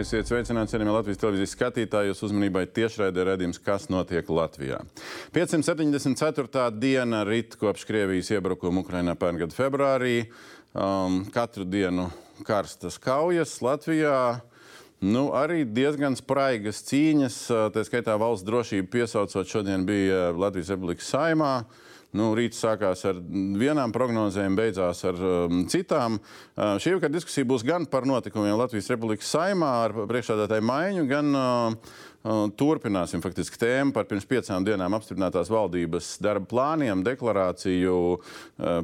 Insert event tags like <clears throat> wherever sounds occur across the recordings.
Esiet sveicināti, cienījamie Latvijas televīzijas skatītāji. Jūsu uzmanībai tiešraidē redzējums, kas notiek Latvijā. 574. diena rit kopš Krievijas iebrukuma Ukrainā pērn gada februārī. Um, katru dienu karstas kaujas Latvijā. Nu, arī diezgan spraigas cīņas, tā skaitā valsts drošību piesaucot. Šodien bija Latvijas Republikas saimā. Nu, rīts sākās ar vienām prognozēm, beidzās ar um, citām. Uh, šī vakar diskusija būs gan par notikumiem Latvijas Republikas saimā ar priekšādātāju maiņu, gan uh, Turpināsim faktiski tēmu par pirms piecām dienām apstiprinātās valdības darba plāniem, deklarāciju,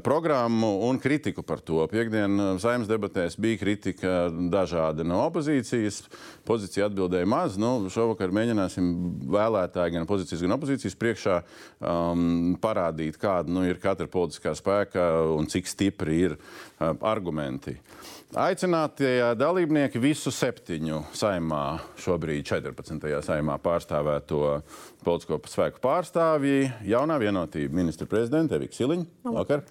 programmu un kritiku par to. Piektdien saimnes debatēs bija kritika dažāda no opozīcijas. Pozīcija atbildēja maz. Nu, šovakar mēģināsim vēlētāji gan pozīcijas, gan opozīcijas priekšā um, parādīt, kāda nu, ir katra politiskā spēka un cik stipri ir uh, argumenti. Aicinātie dalībnieki visu septiņu saimā, šobrīd 14. saimā pārstāvēto politisko spēku pārstāvji, jaunā vienotība ministra prezidenta Evika Siliņa. Vakar.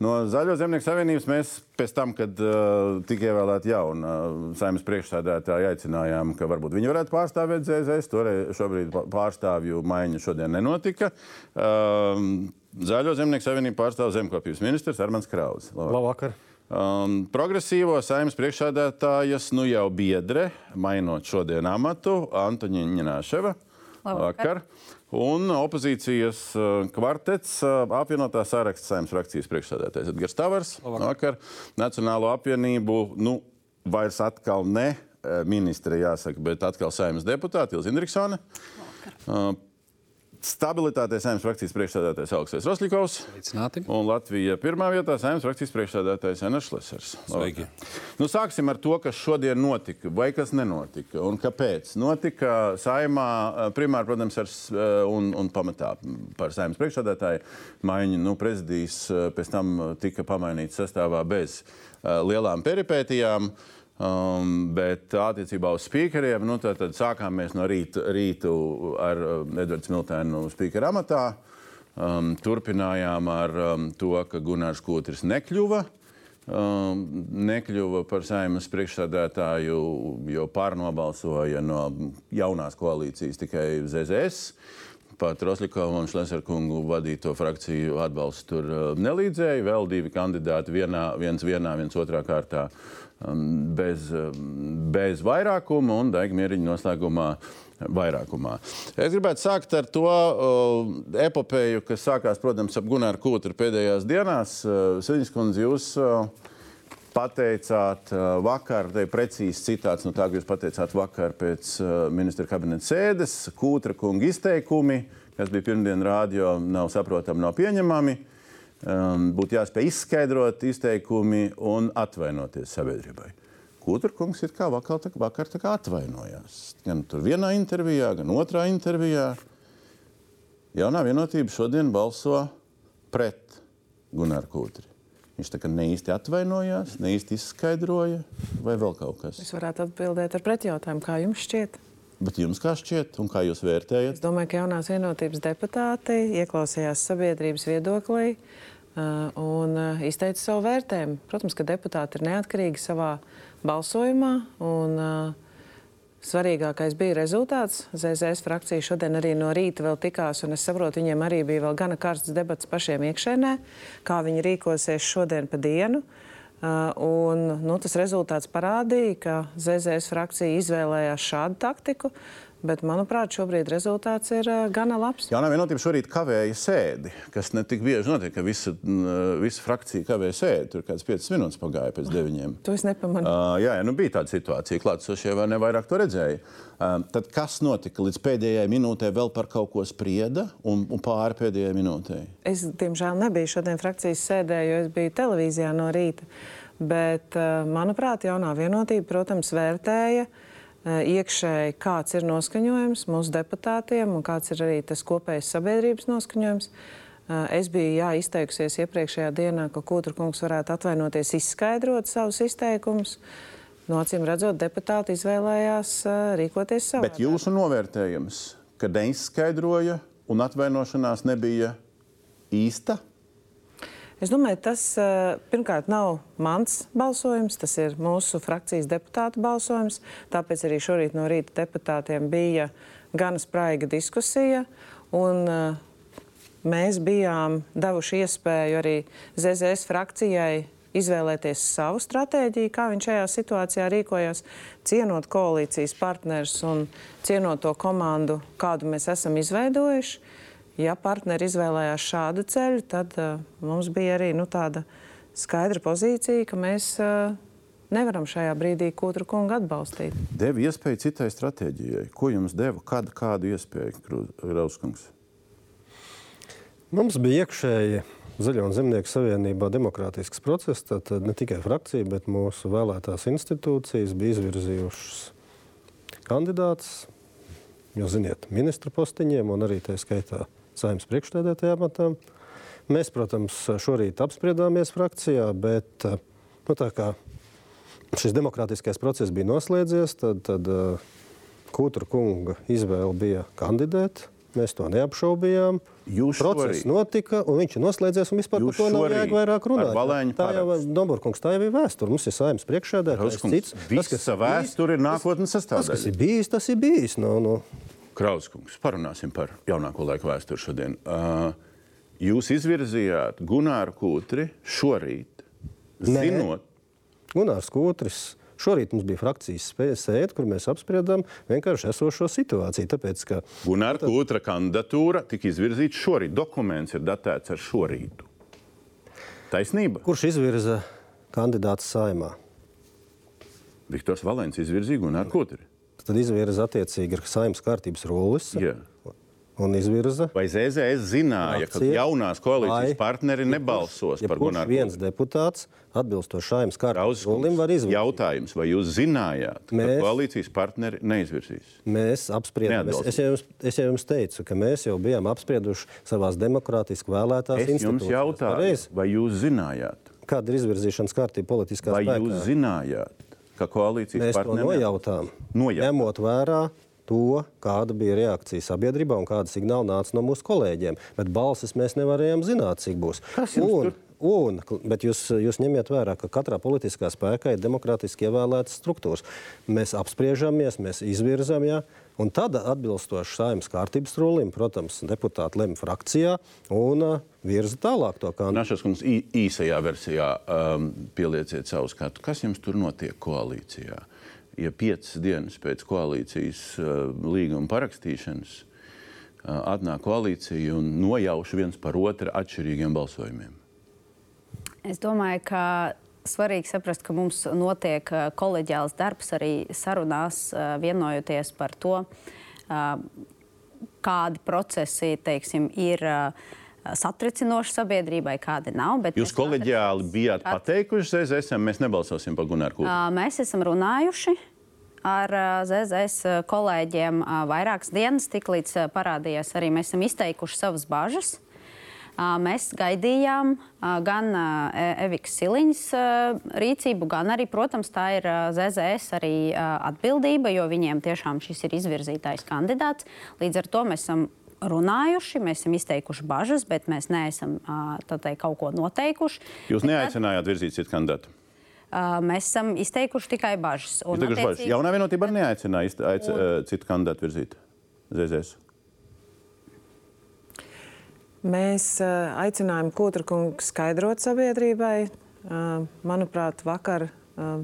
No Zaļo zemnieku savienības mēs pēc tam, kad uh, tika ievēlēta jauna uh, saimnes priekšsēdētāja, aicinājām, ka varbūt viņi varētu pārstāvēt ZZS. Toreiz šobrīd pārstāvju maiņa šodien nenotika. Uh, Zaļo zemnieku savienību pārstāv zemkopības ministrs Armāns Kraus. Labvakar! Labvakar. Um, progresīvo saimnes priekšsēdētājas nu jau biedre, mainot šodien amatu, Antoniņa Ņināševa. Vakar. Un opozīcijas uh, kvartets, uh, apvienotā saraksta saimnes frakcijas priekšsēdētājs Edgars Tavars. Vakar. Nacionālo apvienību, nu, vairs atkal ne uh, ministre, jāsaka, bet atkal saimnes deputāti Ilza Indriksone. Uh, Stabilitātei saimnes frakcijas priekšsēdētājs Aleksis Rosļikovs. Un Latvija pirmā vietā saimnes frakcijas priekšsēdētājs Enašs Lesers. Nu, sāksim ar to, kas šodien notika, vai kas nenotika un kāpēc. Notika saimā primāri, protams, ar, un, un pamatā par saimnes priekšsēdētāju maiņu. Nu, prezidijs pēc tam tika pamainīts sastāvā bez uh, lielām peripētijām. Uh, Um, bet attiecībā uz spīkeriem, nu, tad, tad sākām mēs no rīta, rītu ar um, Edvards Miltēnu spīkeru amatā. Um, turpinājām ar um, to, ka Gunārs Kūtris nekļuva. Um, nekļuva par saimnes priekšsādātāju, jo pārnobalsoja no jaunās koalīcijas tikai ZZS. Pat Roslikovam un Šleserkungu vadīto frakciju atbalsts tur uh, nelīdzēja. Vēl divi kandidāti, vienā, viens vienā, viens otrā kārtā bez, um, bez vairākuma un daiga mieriņa noslēgumā vairākumā. Es gribētu sākt ar to uh, epopeju, kas sākās, protams, ap Gunāru Kūtru pēdējās dienās. Uh, Siņas kundze, jūs uh, pateicāt uh, vakar, te ir precīzi citāts no tā, ka jūs pateicāt vakar pēc uh, ministra kabineta sēdes, Kūtra kunga izteikumi, kas bija pirmdien rādio, nav saprotami, nav pieņemami um, būtu jāspēj izskaidrot izteikumi un atvainoties sabiedrībai. Kuturkungs ir kā vakar, tā, vakar tā kā atvainojās. Gan vienā intervijā, gan otrā intervijā. Jaunā vienotība šodien balso pret Gunāru Kūtri. Viņš tā kā ne īsti atvainojās, ne īsti izskaidroja, vai vēl kaut kas. Es varētu atbildēt ar pretjautājumu, kā jums šķiet? Bet jums kā šķiet, un kā jūs vērtējat? Es domāju, ka jaunās vienotības deputāti ieklausījās sabiedrības viedoklī uh, un uh, izteica savu vērtējumu. Protams, ka deputāti ir neatkarīgi savā balsojumā. Un, uh, Svarīgākais bija rezultāts. ZZS frakcija šodien arī no rīta vēl tikās, un es saprotu, viņiem arī bija vēl gana karsts debats pašiem iekšēnē, kā viņi rīkosies šodien pa dienu. Uh, un, nu, tas rezultāts parādīja, ka ZZS frakcija izvēlējās šādu taktiku. Bet, manuprāt, šobrīd rezultāts ir uh, gana labs. Jā, vienotība šorīt kavēja sēdi, kas ne tik bieži notiek, ka visa, visa frakcija kavēja sēdi. Tur kāds 5 minūtes pagāja pēc 9. To es nepamanu. Uh, jā, jā, nu bija tāda situācija, klātsošie vai ne vairāk to redzēja. Uh, tad kas notika līdz pēdējai minūtē, vēl par kaut ko sprieda un, un pāri pēdējai minūtei? Es, diemžēl, nebiju šodien frakcijas sēdē, jo es biju televīzijā no rīta. Bet, uh, manuprāt, jaunā vienotība, protams, vērtēja uh, iekšēji, kāds ir noskaņojums mūsu deputātiem un kāds ir arī tas kopējais sabiedrības noskaņojums. Eh, es biju jā, izteikusies iepriekšējā dienā, ka Kūtra kungs varētu atvainoties, izskaidrot savus izteikumus. No acīm redzot, deputāti izvēlējās eh, rīkoties savā. Bet jūsu novērtējums, ka neizskaidroja un atvainošanās nebija īsta? Es domāju, tas pirmkārt nav mans balsojums, tas ir mūsu frakcijas deputātu balsojums. Tāpēc arī šorīt no rīta deputātiem bija gana spraiga diskusija. Un, mēs bijām devuši iespēju arī ZZS frakcijai izvēlēties savu stratēģiju, kā viņš šajā situācijā rīkojas, cienot koalīcijas partnerus un cienot to komandu, kādu mēs esam izveidojuši ja partneri izvēlējās šādu ceļu, tad uh, mums bija arī nu, tāda skaidra pozīcija, ka mēs uh, nevaram šajā brīdī kūtru kungu atbalstīt. Deva iespēju citai stratēģijai. Ko jums deva? Kādu, kādu iespēju, Rauskungs? Mums bija iekšēji Zaļo un Zemnieku savienībā demokrātisks process. Tad ne tikai frakcija, bet mūsu vēlētās institūcijas bija izvirzījušas kandidātus, jūs ziniet, ministru postiņiem un arī tā skaitā saimnes priekšstādētajā amatā. Mēs, protams, šorīt apspriedāmies frakcijā, bet nu, tā kā šis demokrātiskais process bija noslēdzies, tad, tad Kūtra kunga izvēle bija kandidēt. Mēs to neapšaubījām. Jūs Process šorīt. notika, un viņš ir noslēdzies. Vispār par to nav jēga vairāk runāt. Tā jau ir Dombūrkungs, tā jau ir vēsture. Mums ir saimnes priekšsēdētājs. Tas, kas ir vēsture, ir nākotnes sastāvdaļa. Tas, kas ir bijis, tas ir bijis. No, no. Krauskungs, parunāsim par jaunāko laiku vēsturi šodien. Uh, jūs izvirzījāt Gunāru Kūtri šorīt, Nē. zinot. Gunārs Kūtris. Šorīt mums bija frakcijas sēde, kur mēs apspriedām vienkārši esošo situāciju. Tāpēc, ka Gunāra tad... Kūtra kandidatūra tika izvirzīta šorīt. Dokuments ir datēts ar šorītu. Taisnība. Kurš izvirza kandidātu saimā? Viktors Valēns izvirzīja Gunāru Kūtri tad izvirza attiecīgi ir saimnes kārtības rullis. Jā. Un izvirza. Vai ZZS zināja, ka jaunās koalīcijas partneri nebalsos ja par Gunāru? Viens deputāts atbilstoši kārtības rulim var izvirzīt. Jautājums, vai jūs zinājāt, mēs, ka koalīcijas partneri neizvirzīs? Mēs apspriedām. Es, jums, es jau jums teicu, ka mēs jau bijām apsprieduši savās demokrātiski vēlētās es institūcijās. Es jums jautāju, vai jūs zinājāt? Kāda ir izvirzīšanas kārtība politiskā vai spēkā? Vai jūs zinājāt? Ka koalīcijas Mēs partneri... to nojautām, nojautām. ņemot vērā to, kāda bija reakcija sabiedrībā un kāda signāla nāca no mūsu kolēģiem. Bet balsis mēs nevarējām zināt, cik būs. Kas un? Un, bet jūs, jūs ņemiet vērā, ka katrā politiskā spēkā ir demokrātiski ievēlētas struktūras. Mēs apspriežamies, mēs izvirzām, ja, un tad atbilstoši saimnes kārtības rulim, protams, deputāti lemj frakcijā un uh, virza tālāk to kandidātu. Našas kungs īsajā versijā um, pielieciet savu skatu. Kas jums tur notiek koalīcijā? Ja piecas dienas pēc koalīcijas uh, līguma parakstīšanas uh, atnāk koalīcija un nojauš viens par otru atšķirīgiem balsojumiem. Es domāju, ka svarīgi saprast, ka mums notiek kolēģiāls darbs arī sarunās, vienojoties par to, kādi procesi teiksim, ir satricinoši sabiedrībai, kādi nav. Jūs kolēģiāli bijāt at... pateikuši ZZS, mēs nebalsosim par Gunāru Kūru? Mēs esam runājuši. Ar ZZS kolēģiem vairākas dienas, tiklīdz parādījās arī mēs esam izteikuši savas bažas. Mēs gaidījām gan e, Evikas Siliņas rīcību, gan arī, protams, tā ir ZZS arī atbildība, jo viņiem tiešām šis ir izvirzītais kandidāts. Līdz ar to mēs esam runājuši, mēs esam izteikuši bažas, bet mēs neesam teikt, kaut ko noteikuši. Jūs neaicinājāt virzīt citu kandidātu? Mēs esam izteikuši tikai bažas. Un, attiecīgi... bažas. Jaunā vienotība arī neaicināja un... citu kandidātu virzīt ZZS. Mēs uh, aicinājām Kūtrakungu skaidrot sabiedrībai. Uh, manuprāt, vakar uh,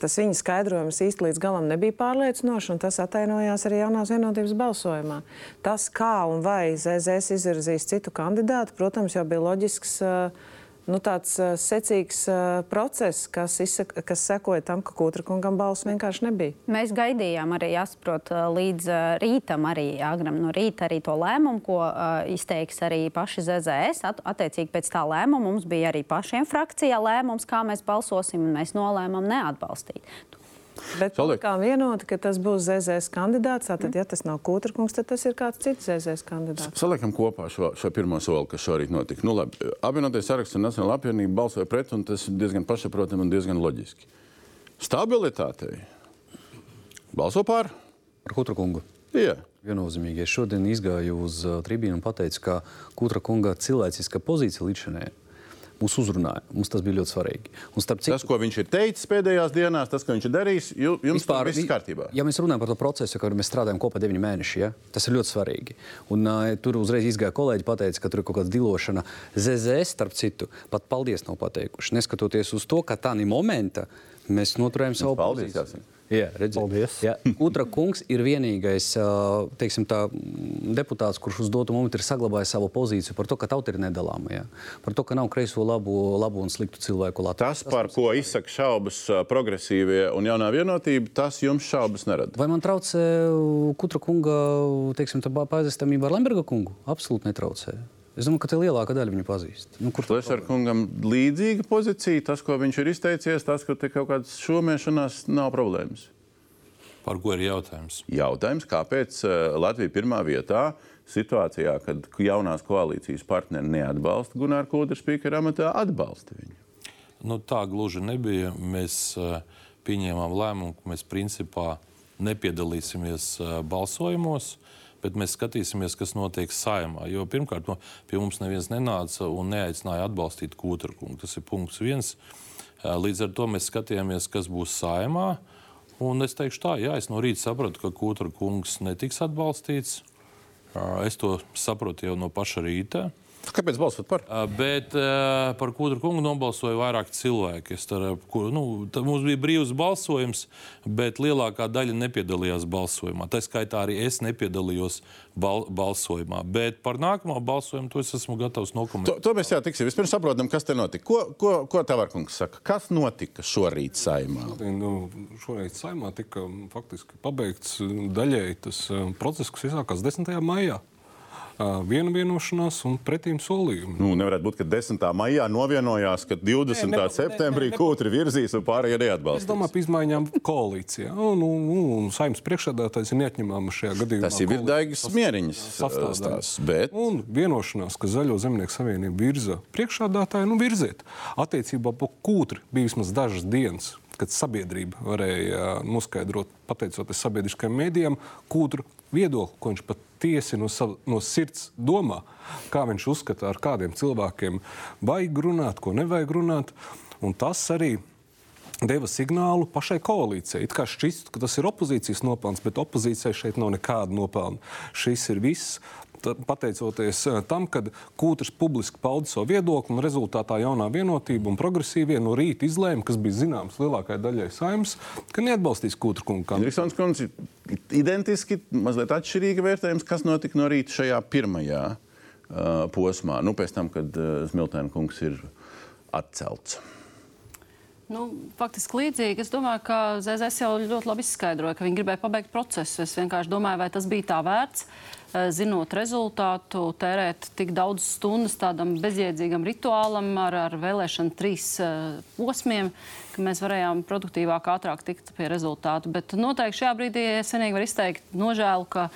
tas viņa skaidrojums īsti līdz galam nebija pārliecinošs, un tas atainojās arī jaunās vienotības balsojumā. Tas, kā un vai ZZS izvirzīs citu kandidātu, protams, jau bija loģisks. Uh, nu, tāds uh, secīgs uh, process, kas, izsaka, kas sekoja tam, ka Kūtra kungam balss vienkārši nebija. Mēs gaidījām arī, jāsaprot, līdz uh, rītam, arī agram no rīta, arī to lēmumu, ko izteiks arī paši ZZS. At, attiecīgi pēc tā lēmuma mums bija arī pašiem frakcijā lēmums, kā mēs balsosim, un mēs nolēmām neatbalstīt. Bet kā vienota, ka tas būs ZZS kandidāts, tad, ja tas nav Kūtrakungs, tad tas ir kāds cits ZZS kandidāts. Saliekam kopā šo, šo pirmo soli, kas šorīt notika. Nu, labi, apvienoties saraksts un Nacionāla apvienība balsoja pret, un tas ir diezgan pašsaprotami un diezgan loģiski. Stabilitātei balso pār. Par Kūtrakungu. Jā. Viennozīmīgi. Es šodien izgāju uz uh, tribīnu un pateicu, ka Kutra kunga cilvēciska pozīcija līdz šim mūs uzrunāja. Mums tas bija ļoti svarīgi. Citu... Tas, ko viņš ir teicis pēdējās dienās, tas, ko viņš ir darījis, jums Vispār, viss kārtībā. Ja mēs runājam par to procesu, ka mēs strādājam kopā 9 mēneši, ja, tas ir ļoti svarīgi. Un, uh, tur uzreiz izgāja kolēģi, pateica, ka tur ir kaut kāda dilošana. ZZS, starp citu, pat paldies nav pateikuši. Neskatoties uz to, ka tā ir momenta, mēs noturējam savu paldies, pozīciju. Jā, redziet. Paldies. Jā. Utra kungs ir vienīgais teiksim, tā, deputāts, kurš uz dotu momentu ir saglabājis savu pozīciju par to, ka tauta ir nedalāma. Jā. Par to, ka nav kreiso labu, labu un sliktu cilvēku Latvijā. Tas, par tas, ko izsaka šaubas progresīvie un jaunā vienotība, tas jums šaubas nerada. Vai man traucē Kutra kunga teiksim, pazīstamība ar Lemberga kungu? Absolūti netraucē. Es domāju, ka te lielākā daļa viņu pazīst. Nu, kur tas ir kungam līdzīga pozīcija? Tas, ko viņš ir izteicies, tas, ka te kaut kādas šomēšanās nav problēmas. Par ko ir jautājums? Jautājums, kāpēc eh, Latvija pirmā vietā situācijā, kad jaunās koalīcijas partneri neatbalsta Gunārs Kūdrs spīkera amatā, atbalsta viņu? Nu, tā gluži nebija. Mēs uh, pieņēmām lēmumu, ka mēs principā nepiedalīsimies uh, balsojumos. Uh, bet mēs skatīsimies, kas notiek saimā. Jo pirmkārt, no, pie mums neviens nenāca un neaicināja atbalstīt Kūtrakungu. Tas ir punkts viens. Līdz ar to mēs skatījāmies, kas būs saimā. Un es teikšu tā, jā, es no rīta sapratu, ka Kūtrakungs netiks atbalstīts. Es to saprotu jau no paša rīta. Kāpēc balsot par? Bet par Kudru kungu nobalsoja vairāk cilvēki. Tar, kur, nu, mums bija brīvs balsojums, bet lielākā daļa nepiedalījās balsojumā. Tā skaitā arī es nepiedalījos bal balsojumā. Bet par nākamo balsojumu to es esmu gatavs nokomentēt. To, to mēs jau tiksim. Vispirms saprotam, kas te notika. Ko, ko, ko Tavarkungs saka? Kas notika šorīt saimā? Nu, šorīt saimā tika faktiski pabeigts daļēji tas process, kas iesākās 10. maijā viena vienošanās un pretīm solījumi. Nu, nevarētu būt, ka 10. maijā novienojās, ka 20. Nē, ne, septembrī ne, ne, kūtri virzīs un pārējie neatbalstīs. Es domāju par izmaiņām koalīcijā. Un, un, un, un saimnes priekšsēdētājs ir neatņemama šajā gadījumā. Tas ir Daigas Mieriņas sastāvs. Bet... Un vienošanās, ka Zaļo zemnieku savienība virza priekšsēdētāju, nu virziet. Attiecībā par kūtri bija vismaz dažas dienas kad sabiedrība varēja noskaidrot, pateicoties sabiedriskajiem mēdījiem, kūtru viedokli, ko viņš patiesi no, sav, no sirds domā, kā viņš uzskata, ar kādiem cilvēkiem vajag runāt, ko nevajag runāt. Un tas arī deva signālu pašai koalīcijai. It kā šķist, ka tas ir opozīcijas nopelns, bet opozīcijai šeit nav nekāda nopelna. Šis ir viss pateicoties eh, tam, ka Kūters publiski pauda savu viedokli, un rezultātā jaunā vienotība un progresīvie no rīta izlēma, kas bija zināms lielākajai daļai saimnes, ka neatbalstīs Kūtera kungu. Interesants kundze, identiski, mazliet atšķirīga vērtējums, kas notika no rīta šajā pirmajā uh, posmā, nu, pēc tam, kad uh, Smiltēna kungs ir atcelts. Nu, faktiski līdzīgi. Es domāju, ka ZZS jau ļoti labi izskaidroja, ka viņi gribēja pabeigt procesu. Es vienkārši domāju, vai tas bija tā vērts. Eh, zinot rezultātu, tērēt tik daudz stundas tādam bezjēdzīgam rituālam ar, ar vēlēšanu trīs uh, posmiem, ka mēs varējām produktīvāk, ātrāk tikt pie rezultātu. Bet noteikti šajā brīdī es vienīgi varu izteikt nožēlu, ka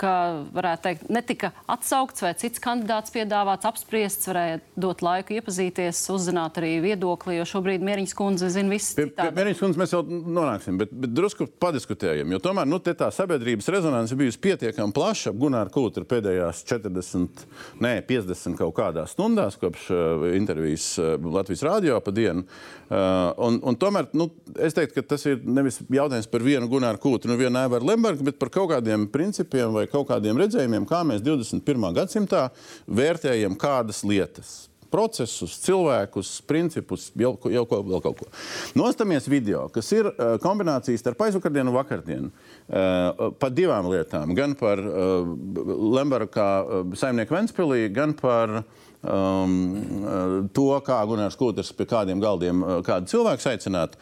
ka, varētu teikt, netika atsaukts vai cits kandidāts piedāvāts, apspriests, varēja dot laiku iepazīties, uzzināt arī viedokli, jo šobrīd Mieriņas kundze zina visu. Pie, pie Mieriņas kundze mēs jau nonāksim, bet, bet drusku padiskutējam, jo tomēr nu, tā sabiedrības rezonance bijusi pietiekami plaša ap Gunāru Kūtru pēdējās 40, nē, 50 kaut kādās stundās kopš uh, intervijas uh, Latvijas rādio pa dienu. Uh, un, un tomēr nu, es teiktu, ka tas ir nevis jautājums par vienu Gunāru Kūtru, nu vienu Aivaru Lembergu, bet par kaut kādiem principiem vai kaut kādiem redzējumiem, kā mēs 21. gadsimtā vērtējam kādas lietas procesus, cilvēkus, principus, jau, jau ko, vēl kaut ko. Nostamies video, kas ir uh, kombinācijas starp aizvakardienu un vakardienu. Uh, par divām lietām. Gan par uh, uh, saimnieku Ventspilī, gan par uh, um, to, kā Gunārs Kūters pie kādiem galdiem kādu cilvēku aicināt,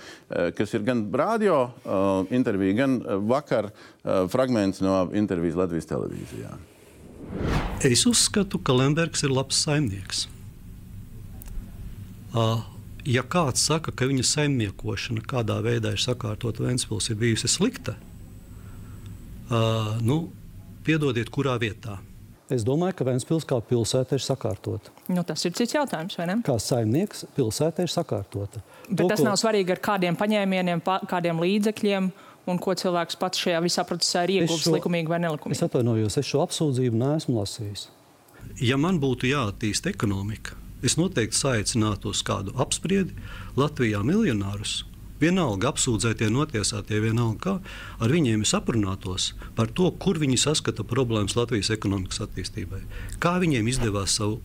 kas ir gan radio uh, intervija, gan vakar uh, fragments no intervijas Latvijas televīzijā. Es uzskatu, ka Lembergs ir labs saimnieks. Uh, ja kāds saka, ka viņa saimniekošana kādā veidā ir sakārtota Vēncpils, ir bijusi slikta, uh, nu, piedodiet, kurā vietā. Es domāju, ka Vēncpils kā pilsēta ir sakārtota. Nu, tas ir cits jautājums, vai ne? Kā saimnieks, pilsēta ir sakārtota. Bet to, tas ko... nav svarīgi ar kādiem paņēmieniem, pa, kādiem līdzekļiem un ko cilvēks pats šajā visā procesā ir ieguvis šo... likumīgi vai nelikumīgi. Es atvainojos, es šo apsūdzību neesmu lasījis. Ja man būtu jāattīst ekonomika, es noteikti saicinātu uz kādu apspriedi Latvijā miljonārus. Vienalga apsūdzētie, notiesātie, vienalga kā, ar viņiem es aprunātos par to, kur viņi saskata problēmas Latvijas ekonomikas attīstībai. Kā viņiem izdevās savu,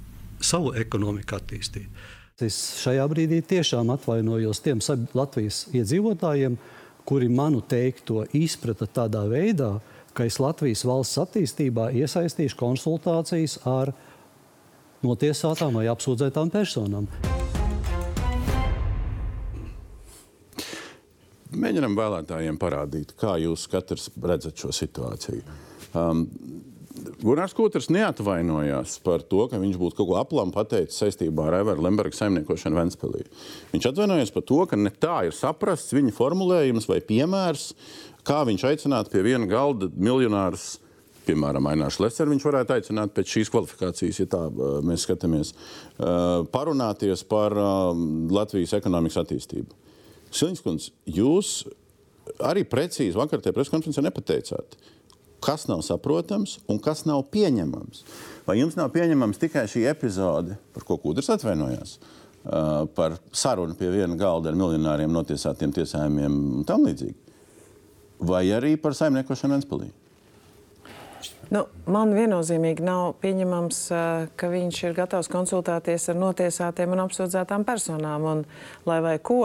savu ekonomiku attīstīt. Es šajā brīdī tiešām atvainojos tiem Latvijas iedzīvotājiem, kuri manu teikto izprata tādā veidā, ka es Latvijas valsts attīstībā iesaistīšu konsultācijas ar notiesātām vai apsūdzētām personām. Mēģinam vēlētājiem parādīt, kā jūs katrs redzat šo situāciju. Um, Gunārs Kuters neatvainojās par to, ka viņš būtu kaut ko aplām pateicis saistībā ar Evaru Lemberga saimniekošanu Ventspēlī. Viņš atvainojās par to, ka ne tā ir saprasts viņa formulējums vai piemērs, kā viņš aicinātu pie viena galda miljonārus. Piemēram, Ainārs Lesers viņš varētu aicināt pēc šīs kvalifikācijas, ja tā mēs skatāmies, parunāties par Latvijas ekonomikas attīstību. Siliņskundze, jūs arī precīzi vakar tajā preskonferencē nepateicāt, kas nav saprotams un kas nav pieņemams. Vai jums nav pieņemams tikai šī epizode, par ko Kudrs atvainojās? Par sarunu pie viena galda ar miljonāriem, notiesātiem tiesājumiem un tam līdzīgi. Vai arī par saimniekošanu Ventspēlī? Nu, man viennozīmīgi nav pieņemams, ka viņš ir gatavs konsultēties ar notiesātiem un apsūdzētām personām. Un, lai vai ko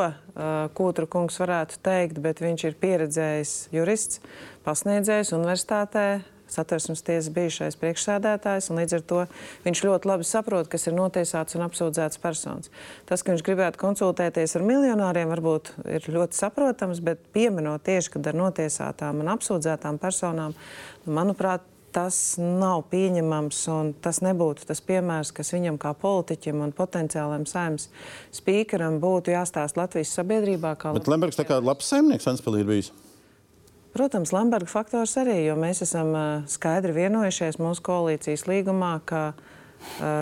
Kūtra kungs varētu teikt, bet viņš ir pieredzējis jurists, pasniedzējis universitātē, satversmes tiesas bijušais priekšsēdētājs, un līdz ar to viņš ļoti labi saprot, kas ir notiesāts un apsūdzēts personas. Tas, ka viņš gribētu konsultēties ar miljonāriem, varbūt ir ļoti saprotams, bet pieminot tieši, kad ar notiesātām un apsūdzētām personām, nu, manuprāt, tas nav pieņemams un tas nebūtu tas piemērs, kas viņam kā politiķim un potenciālam saimnes spīkeram būtu jāstāsta Latvijas sabiedrībā. Bet Lembergs tā kā labs saimnieks Ventspēlī ir bijis. Protams, Lemberga faktors arī, jo mēs esam skaidri vienojušies mūsu koalīcijas līgumā, ka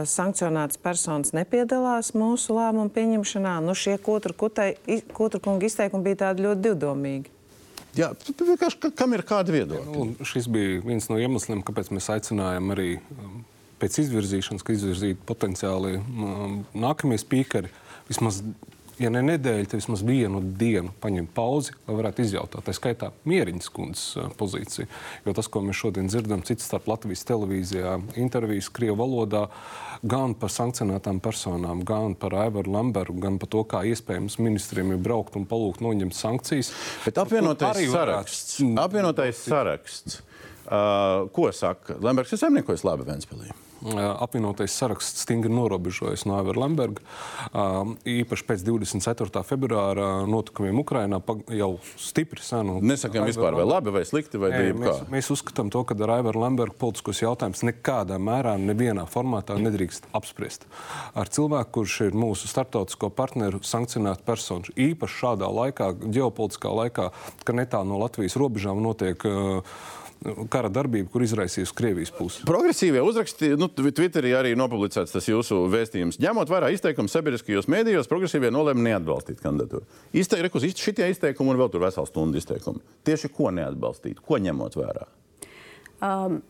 sankcionētas personas nepiedalās mūsu lēmumu pieņemšanā. Nu, šie kūtra kunga izteikumi bija tādi ļoti divdomīgi. Jā, vienkārši kam ir kāda viedokļa? Nu, šis bija viens no iemesliem, kāpēc mēs aicinājām arī um, pēc izvirzīšanas, ka izvirzītu potenciāli um, nākamie spīkeri vismaz ja ne nedēļu, tad vismaz vienu dienu paņemt pauzi, lai varētu izjautāt. Tā skaitā Mieriņas kundzes pozīciju. Jo tas, ko mēs šodien dzirdam, cits starp Latvijas televīzijā, intervijas Krievu valodā, gan par sankcionētām personām, gan par Aivaru Lamberu, gan par to, kā iespējams ministriem ir braukt un palūgt noņemt sankcijas. Bet apvienotais saraksts, varētu... apvienotais saraksts. Uh, ko saka Lembergs? Es saimniekojos labi Ventspēlī apvienotais saraksts stingri norobežojas no Aivara Lemberga. Īpaši pēc 24. februāra notikumiem Ukrainā jau stipri senu. Nesakām vispār, vai labi vai slikti, vai divi mēs, mēs uzskatām to, ka ar Aivaru Lembergu politiskos jautājumus nekādā mērā, nevienā formātā nedrīkst apspriest. Ar cilvēku, kurš ir mūsu starptautisko partneru sankcionēta persona, īpaši šādā laikā, ģeopolitiskā laikā, ka netālu no Latvijas robežām notiek uh, kara darbību, kur izraisījusi Krievijas pusi. Progresīvie uzraksti, nu, Twitterī arī nopublicēts tas jūsu vēstījums. Ņemot vērā izteikumus sabiedriskajos mēdījos, progresīvie nolēma neatbalstīt kandidatūru. Izteikums, šitie izteikumi un vēl tur vesela stunda izteikumi. Tieši ko neatbalstīt, ko ņemot vērā? Um,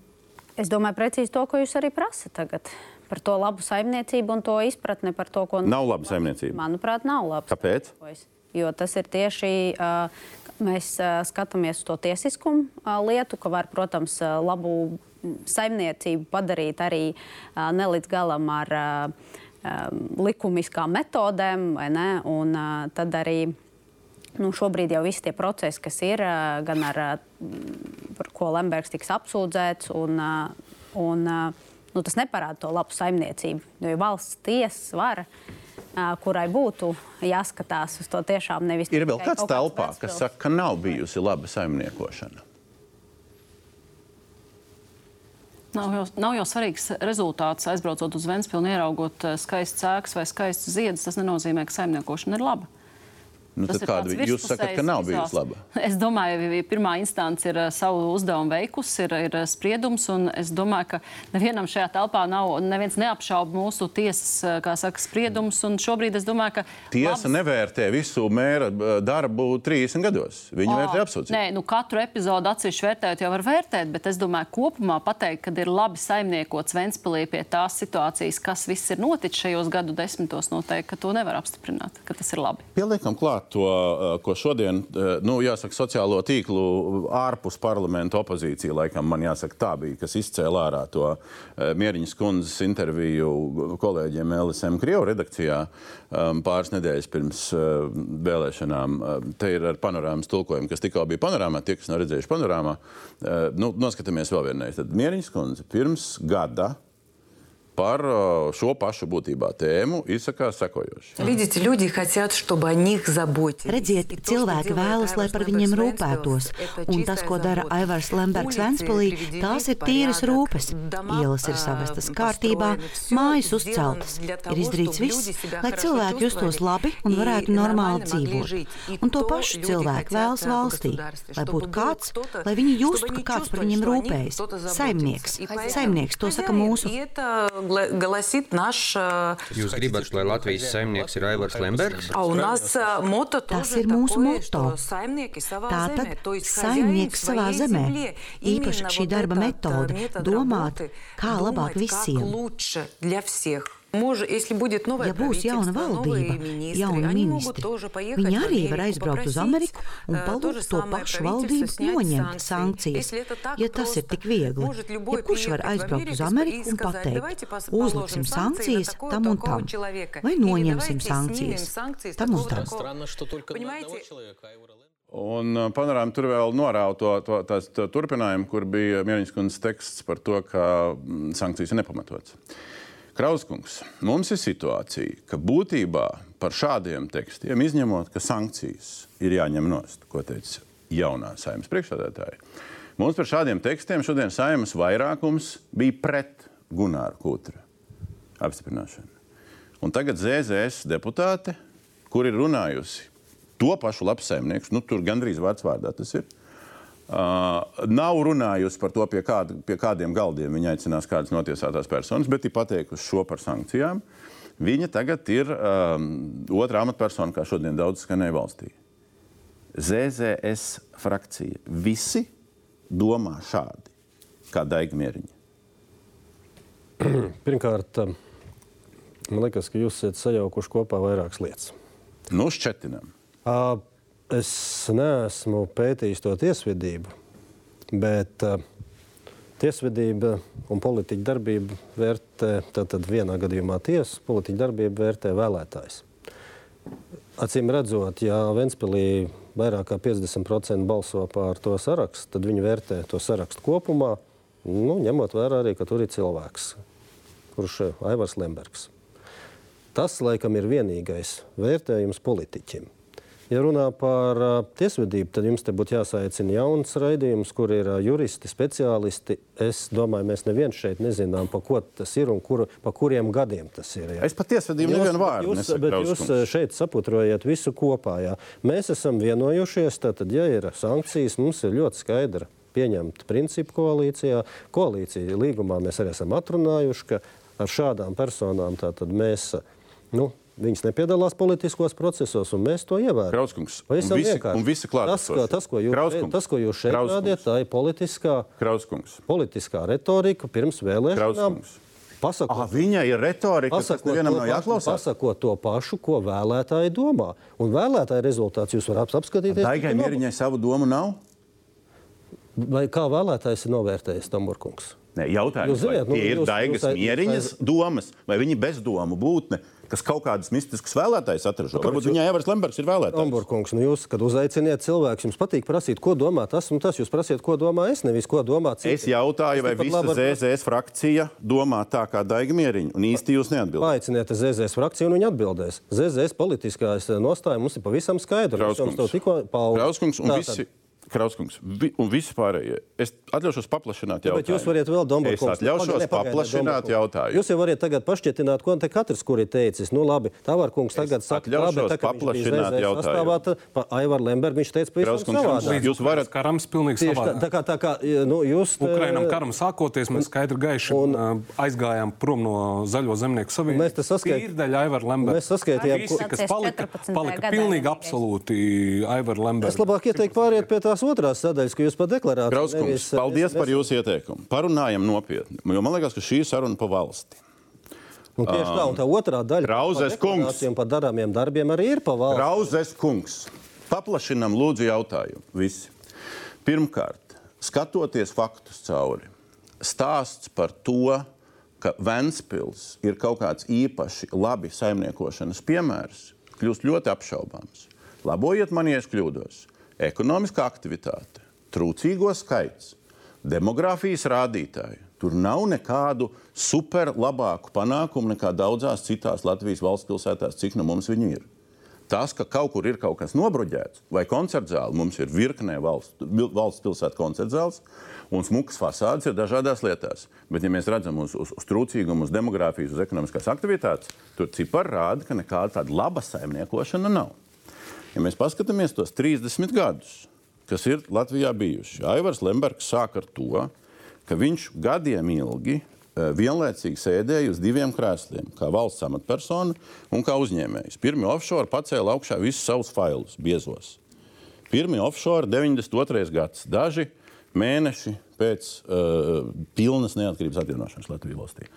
es domāju, precīzi to, ko jūs arī prasat tagad. Par to labu saimniecību un to izpratni par to, ko. Nav laba saimniecība. Manuprāt, nav laba. Kāpēc? Jo tas ir tieši uh, Mēs skatāmies uz to tiesiskumu lietu, ka var, protams, labu saimniecību padarīt arī uh, ne līdz galam ar likumiskām metodēm, un tad arī nu, šobrīd jau visi tie procesi, kas ir, gan ar uh, ko Lembergs tiks apsūdzēts, un, un nu, tas neparāda to labu saimniecību, jo valsts tiesas vara. Kurai būtu jāskatās uz to tiešām nevis. Ir vēl kāds telpā, kas saka, ka nav bijusi laba saimniekošana. Nav jau, nav jau svarīgs rezultāts, aizbraucot uz Vēnspilsnu, ieraugot skaistu cēkstu vai skaistu ziedus. Tas nenozīmē, ka saimniekošana ir laba. Nu, Tas tad kāda vi- jūs sakat, ka nav bijusi laba? <laughs> Es domāju, ka pirmā instance ir uh, savu uzdevumu veikusi, ir, ir uh, spriedums. un Es domāju, ka nevienam šajā telpā nav, neviens neapšauba mūsu tiesas uh, saka, spriedumus. un Šobrīd es domāju, ka. Tiesa labas- nevērtē visu mēra darbu 30 gados. Viņa Ā, vērtē apsūdzību. Nē, nu katru epizodu atsevišķi vērtējot, jau var vērtēt, bet es domāju, kopumā pateikt, ka ir labi saimniekots Ventspīlī pie tās situācijas, kas viss ir noticis šajos gadu desmitos, noteikti, ka to nevar apstiprināt, ka tas ir labi. Pieliekam klāt to, eh, ko šodien, eh, nu, jāsaka, sociālo tīklu ārpus parlamenta opozīcija, laikam, man jāsaka, tā bija, kas izcēlā ārā to eh, Mieriņas kundzes interviju kolēģiem LSM Krievu redakcijā um, pāris nedēļas pirms vēlēšanām. Uh, te ir ar panorāmas tulkojumu, kas tikko bija panorāmā, tie, kas nav redzējuši panorāmā. Nu, noskatāmies vēl vienreiz. Tad Mieriņas kundze pirms gada Par šo pašu būtībā tēmu izsakās sekojoši. Redziet, cilvēki vēlas, lai par viņiem rūpētos, un tas, ko dara Aivars Lembergs Vēnspilī, tās ir tīras rūpes. Ielas ir savestas kārtībā, mājas uzceltas, ir izdarīts viss, lai cilvēki justos labi un varētu normāli dzīvot. Un to pašu cilvēku vēlas valstī, lai būtu kāds, lai viņi justu, ka kāds par viņiem rūpējas. Saimnieks, saimnieks to saka mūsu Голосит наш... э, Jūs gribat, lai Latvijas saimnieks ir Aivars Lembergs? А у нас э, мото Tas тоже ir mūsu такое, moto. что saimnieki savā Tātad zemē, то есть хозяин saimnieks savā своей zemē. земле. Īpaši Именно šī вот darba этот, metode э, метод domāt, работы, kā labāk думать, visiem. Ja būs jauna valdība, jauni ministri, viņi arī var aizbraukt uz Ameriku un palūgt to pašu valdību noņemt sankcijas. Ja tas ir tik viegli, ja kurš var aizbraukt uz Ameriku un pateikt, uzliksim sankcijas tam un tam, vai noņemsim sankcijas tam un tam. Un panorāma tur vēl norāda to, to, tās, to turpinājumu, kur bija Mieriņas kundzes teksts par to, ka sankcijas ir nepamatotas. Krauskungs, mums ir situācija, ka būtībā par šādiem tekstiem, izņemot, ka sankcijas ir jāņem nost, ko teica jaunā saimnes priekšsādātāja, mums par šādiem tekstiem šodien saimnes vairākums bija pret Gunāra Kūtra apstiprināšanu. Un tagad ZZS deputāte, kur ir runājusi to pašu labsaimnieku, nu, tur gandrīz vārds vārdā tas ir. Uh, nav runājusi par to, pie, kāda, pie kādiem galdiem viņa aicinās kādas notiesātās personas, bet ir pateikusi šo par sankcijām. Viņa tagad ir um, otrā amatpersona, kā šodien daudz skanēja valstī. ZZS frakcija. Visi domā šādi, kā Daigmieriņa. <clears throat> Pirmkārt, man liekas, ka jūs esat sajaukuši kopā vairākas lietas. Nu, šķetinam. Ā, Es neesmu pētījis to tiesvedību, bet uh, tiesvedība un politiķa darbība vērtē, tātad vienā gadījumā tiesa, politiķa darbība vērtē vēlētājs. Acīm redzot, ja Ventspīlī vairāk kā 50% balso par to sarakstu, tad viņi vērtē to sarakstu kopumā, nu, ņemot vērā arī, ka tur ir cilvēks, kurš ir Aivars Lembergs. Tas, laikam, ir vienīgais vērtējums politiķim. Ja runā par tiesvedību, tad jums te būtu jāsaicina jauns raidījums, kur ir juristi, speciālisti. Es domāju, mēs neviens šeit nezinām, pa ko tas ir un kuru, pa kuriem gadiem tas ir. Jā. Es pat tiesvedību nevienu vārdu Jūs, bet jūs šeit saputrojat visu kopā. Jā. Mēs esam vienojušies, tātad, ja ir sankcijas, mums ir ļoti skaidra pieņemta principu koalīcijā. Koalīcija līgumā mēs arī esam atrunājuši, ka ar šādām personām tātad mēs. Nu, Viņas nepiedalās politiskos procesos, un mēs to ievērojam. Krauskungs, un visi- un visi tas, klātesošie. tas, ko jūs, Krauskungs. tas, ko jūs šeit Krauskungs. rādiet, tā ir politiskā, Krauskungs. politiskā retorika pirms vēlēšanām. Krauskungs. Pasakot, Ah, viņai ir retorika, kas nav pašu- jāklausās. Pasakot to pašu, ko vēlētāji domā. Un vēlētāju rezultāts jūs varat apskatīties. Daigai tikai Mieriņai savu domu nav? Vai kā vēlētājs ir novērtējis Tamburkungs? Nē, jautājums, Jūs zināt, nu, tie ir jūs- Daigas jūs Mieriņas aiz- domas, vai viņi bezdomu būtne, kas kaut kādas mistiskas vēlētājas atražo? kāpēc Varbūt jūs- viņai Evers Lembergs ir vēlētājs. Tamburkungs, nu jūs, kad uzaiciniet cilvēkus, jums patīk prasīt, ko domā tas un tas. Jūs prasiet, ko domā es, nevis ko domā citi. Es jautāju, vai visa labi varu- ZZS frakcija domā tā kā Daiga Mieriņa, un īsti jūs neatbildat. Paaiciniet ZZS frakciju, un viņi atbildēs. ZZS politiskais nostāja mums ir pavisam skaidra. To tikko paudu. Krauskungs un Tātad, visi. Krauskungs vi, un visi pārējie. Es atļaušos paplašināt jautājumu. Bet jūs varat vēl Dombrovs. Es atļaušos paplašināt jautājumu. Jūs jau varat tagad pašķietināt, ko te katrs, kur ir teicis. Nu labi, Tāvar kungs tagad saka, atļaušos labi, tā kā paplašināt jautājumu. pa Aivar Lemberg, viņš teica pavisam savādāk. Jūs varat karams pilnīgi Tieši tā, savādāk. tā kā, tā kā, nu, jūs... Ukrainam karam sākoties, mēs skaidri gaiši un, aizgājām prom no Zaļo zemnieku savienības. Mēs te saskait- Tīrdaļa Aivar Lemberga. Mēs saskaitījām, ko- kas palika, 14. palika pilnīgi absolūti Aivar Es Lemberga. labāk ieteiktu pāriet pie tās otrās sadaļas, ko jūs pat deklarējāt. Krauskungs, paldies par jūsu ieteikumu. Parunājam nopietni. Jo man liekas, ka šī saruna pa valsti. Un tieši tā, un tā otrā daļa par deklarācijām, par darāmiem darbiem arī ir pa valsts. Krauzes kungs, paplašinam lūdzu jautājumu. Visi. Pirmkārt, skatoties faktus cauri, stāsts par to, ka Ventspils ir kaut kāds īpaši labi saimniekošanas piemērs, kļūst ļoti apšaubāms. Labojiet man, ja es kļūdos. Ekonomiskā aktivitāte, trūcīgo skaits, demogrāfijas rādītāji. Tur nav nekādu super labāku panākumu nekā daudzās citās Latvijas valsts pilsētās, cik nu mums viņi ir. Tas, ka kaut kur ir kaut kas nobruģēts, vai koncertzāle, mums ir virknē valsts, valsts pilsētu koncertzāles, un smukas fasādes ir dažādās lietās. Bet, ja mēs redzam uz, uz, uz trūcīgumu, uz demogrāfijas, uz ekonomiskās aktivitātes, tur cipari rāda, ka nekāda tāda laba saimniekošana nav. Ja mēs paskatāmies tos 30 gadus, kas ir Latvijā bijuši, Aivars Lembergs sāk ar to, ka viņš gadiem ilgi eh, vienlaicīgi sēdēja uz diviem krēsliem, kā valsts amatpersona un kā uzņēmējs. Pirmie offshore pacēla augšā visus savus failus, biezos. Pirmie offshore 92. gads, daži mēneši pēc uh, pilnas neatkarības atjaunošanas Latvijas valstī.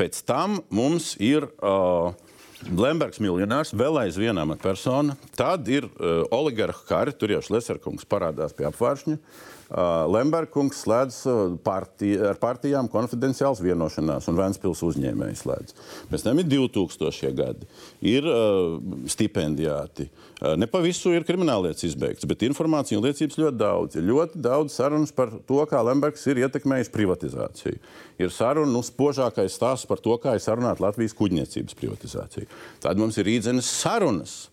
Pēc tam mums ir uh, Lembergs miljonārs, vēl aizvien amatpersona. Tad ir uh, oligarhu kari, tur jau Šleserkungs parādās pie apvāršņa. Uh, Lembergs slēdz uh, partij, ar partijām konfidenciāls vienošanās, un Vēnspils uzņēmējs slēdz. Pēc tam ir 2000 gadi, ir uh, stipendijāti. Uh, ne pa visu ir krimināllietas izbeigts, bet informācija un liecības ļoti daudz. Ir ļoti daudz sarunas par to, kā Lembergs ir ietekmējis privatizāciju. Ir saruna, nu, spožākais stāsts par to, kā ir sarunāta Latvijas kuģniecības privatizācija. Tad mums ir rīdzenes sarunas.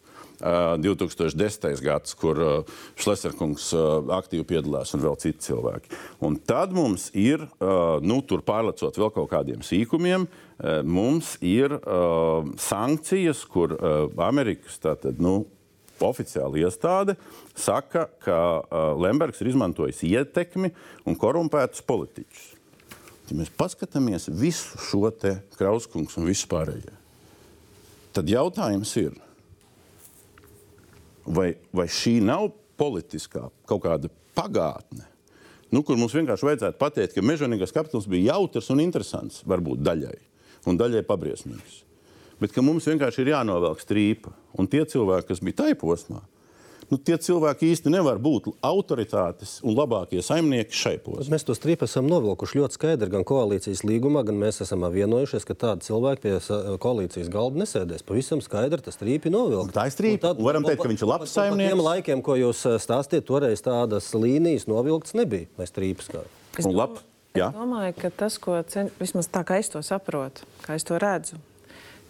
Uh, 2010. gads, kur uh, Šleserkungs uh, aktīvi piedalās un vēl citi cilvēki. Un tad mums ir, nu, tur pārlecot vēl kaut kādiem sīkumiem, mums ir sankcijas, kur Amerikas tātad, nu, oficiāla iestāde saka, ka Lembergs ir izmantojis ietekmi un korumpētus politiķus. Ja mēs paskatāmies visu šo te krauskungs un vispārējie, tad jautājums ir, vai, vai šī nav politiskā kaut kāda pagātne, nu, kur mums vienkārši vajadzētu pateikt, ka mežonīgais kapitāls bija jautrs un interesants, varbūt daļai, un daļai pabriesmīgs. Bet mums vienkārši ir jānovelk strīpa. Un tie cilvēki, kas bija tajā posmā, nu, tie cilvēki īsti nevar būt autoritātes un labākie saimnieki šai posmā. Mēs to strīpu esam novilkuši ļoti skaidri gan koalīcijas līgumā, gan mēs esam vienojušies, ka tādi cilvēki pie koalīcijas galda nesēdēs. Pavisam skaidri tas strīpi novilkt. Tā ir strīpa. Un varam teikt, ka viņš ir labs saimnieks. Tiem laikiem, ko jūs eh, stāstījāt, toreiz tādas līnijas novilktas nebija. Mēs strīpas kā. Es domāju, ka tas, ko cen... vismaz tā kā es to saprotu, kā es to redzu,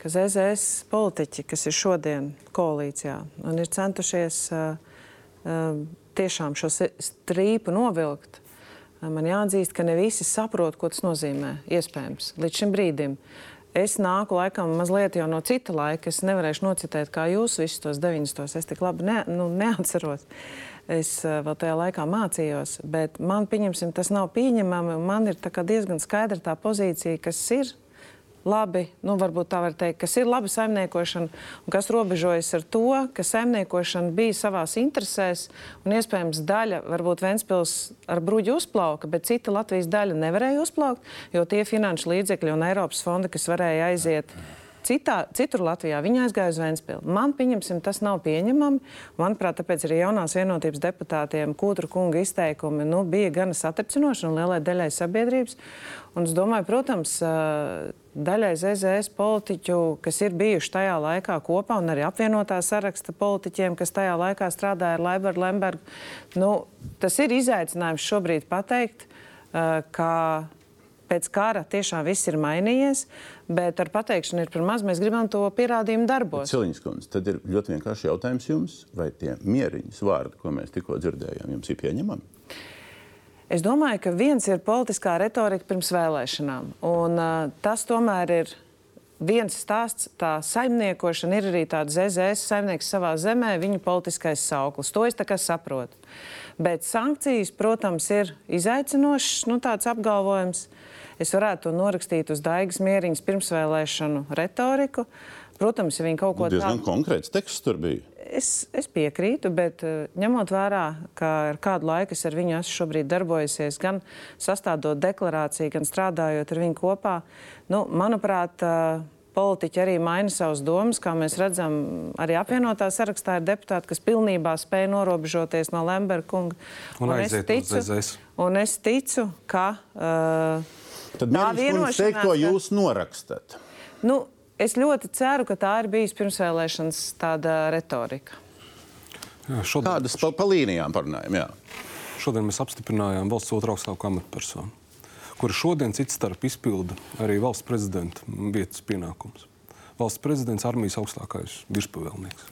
ka ZZS politiķi, kas ir šodien koalīcijā un ir centušies uh, uh, tiešām šo strīpu novilkt, uh, man jāatzīst, ka ne visi saprot, ko tas nozīmē. Iespējams, līdz šim brīdim. Es nāku laikam mazliet jau no cita laika. Es nevarēšu nocitēt, kā jūs visus tos 90. Es tik labi ne, nu, neatceros. Es vēl tajā laikā mācījos, bet man pieņemsim, tas nav pieņemami. Man ir diezgan skaidra tā pozīcija, kas ir labi, nu, varbūt tā var teikt, kas ir laba saimniekošana un kas robežojas ar to, ka saimniekošana bija savās interesēs un iespējams daļa, varbūt Ventspils ar bruģu uzplauka, bet cita Latvijas daļa nevarēja uzplaukt, jo tie finanšu līdzekļi un Eiropas fondi, kas varēja aiziet. Citā, citur Latvijā viņa aizgāja uz Vēnspili. Man, pieņemsim, tas nav pieņemami. Manuprāt, tāpēc arī jaunās vienotības deputātiem Kūtra kunga izteikumi nu, bija gana satricinoši un lielai daļai sabiedrības. Un es domāju, protams, daļai ZZS politiķu, kas ir bijuši tajā laikā kopā, un arī apvienotā saraksta politiķiem, kas tajā laikā strādāja ar Laibaru Lembergu, nu, tas ir izaicinājums šobrīd pateikt, ka pēc kara tiešām viss ir mainījies, bet ar pateikšanu ir par maz. Mēs gribam to pierādījumu darbos. Ciliņš kundze, tad ir ļoti vienkārši jautājums jums, vai tie mieriņas vārdi, ko mēs tikko dzirdējām, jums ir pieņemami? Es domāju, ka viens ir politiskā retorika pirms vēlēšanām, un uh, tas tomēr ir viens stāsts. Tā saimniekošana ir arī tāda ZZS saimnieks savā zemē, viņa politiskais sauklis. To es saprotu. Bet sankcijas, protams, ir izaicinošs nu, tāds apgalvojums. Es varētu to norakstīt uz Daigas mieriņas pirmsvēlēšanu retoriku. Protams, ja viņi kaut ko Nu, diezgan tādu konkrēts teksts tur bija. Es, es piekrītu, bet uh, ņemot vērā, ka ar kādu laiku es ar viņu esmu šobrīd darbojusies, gan sastādot deklarāciju, gan strādājot ar viņu kopā, nu, manuprāt, uh, politiķi arī maina savas domas. Kā mēs redzam, arī apvienotā sarakstā ir deputāti, kas pilnībā spēj norobežoties no Lemberga kunga. Un es aiziet uz ZZS. un es ticu, ka uh, Tad tā vienošanās, ka- jūs norakstat. Nu, es ļoti ceru, ka tā ir bijusi pirmsvēlēšanas tāda retorika. Jā, šodien, Kādas pa, pa līnijām parunājam? Jā. šodien mēs apstiprinājām valsts otru augstāko amatpersonu, kura šodien cits starp izpilda arī valsts prezidenta vietas pienākums. Valsts prezidents armijas augstākais virspavēlnieks.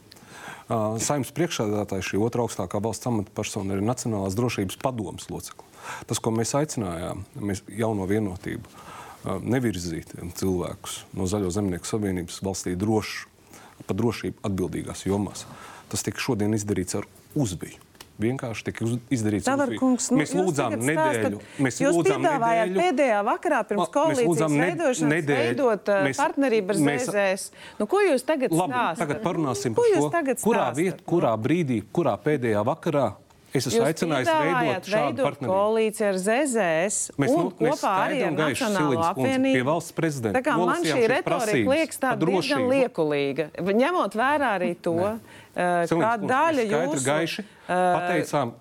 Saimnes priekšsēdētājs šī otrā augstākā valsts amatpersona ir Nacionālās drošības padomas locekle. Tas, ko mēs aicinājām, mēs jauno vienotību, nevirzīt cilvēkus no Zaļo zemnieku savienības valstī drošu, par drošību atbildīgās jomās. Tas tika šodien izdarīts ar uzbiju. Vienkārši tika izdarīts Tavar kungs, nu, mēs lūdzām nedēļu. stāstat- Mēs jūs lūdzām piedāvājāt nedēļu. pēdējā vakarā pirms koalīcijas ne- veidošanas nedēļu. veidot uh, Mēs- partnerību ar mēs- ZZS. Nu, ko jūs tagad Labi, stāstat? tagad parunāsim Ko par to, tagad kurā, viet, kurā brīdī, kurā pēdējā vakarā es esmu aicinājis veidot šādu partnerību. koalīciju ar ZZS Mēs, un nu, kopā arī ar Nacionālo apvienību. pie valsts prezidenta Tā kā man šī retorika liekas tāda diezgan liekulīga. Ņemot vērā arī to, Siliņas kā daļa jūsu gaiši pateicām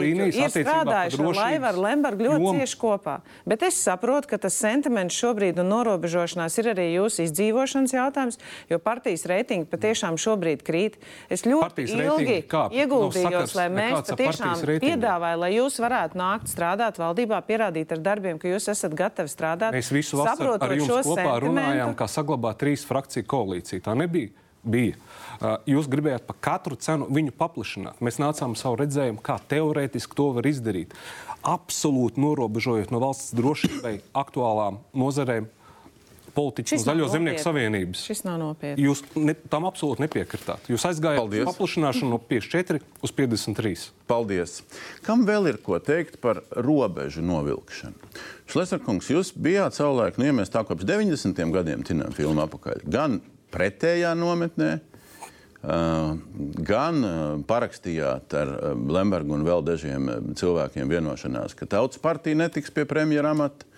līnijas ir strādājuši ar drošības Laivaru Lembergu ļoti jomu. cieši kopā. Bet es saprotu, ka tas sentiments šobrīd un norobežošanās ir arī jūsu izdzīvošanas jautājums, jo partijas reitingi patiešām šobrīd krīt. Es ļoti Partijas ilgi ieguldījos, lai mēs ar patiešām piedāvāju, lai jūs varētu nākt strādāt valdībā, pierādīt ar darbiem, ka jūs esat gatavi strādāt. Mēs visu vasaru ar jums kopā runājām, sentimentu. kā saglabāt trīs frakciju koalīciju. Tā nebija. Bija. Jūs gribējāt par katru cenu viņu paplašināt. Mēs nācām savu redzējumu, kā teorētiski to var izdarīt. Absolūti norobežojot no valsts drošībai <coughs> aktuālām nozarēm politiķus Šis no Zaļo zemnieku savienības. Šis nav nopietni. Jūs ne, tam absolūti nepiekritāt. Jūs aizgājāt Paldies. uz paplašināšanu no 54 uz 53. Paldies. Kam vēl ir ko teikt par robežu novilkšanu? Šlesnerkungs, jūs bijāt savulaik, nu, ja mēs tā kopš 90. gadiem tinām filmu apakaļ, gan pretējā nometnē, gan uh, parakstījāt ar uh, Lembergu un vēl dažiem cilvēkiem vienošanās, ka Tautas partija netiks pie premjera amata.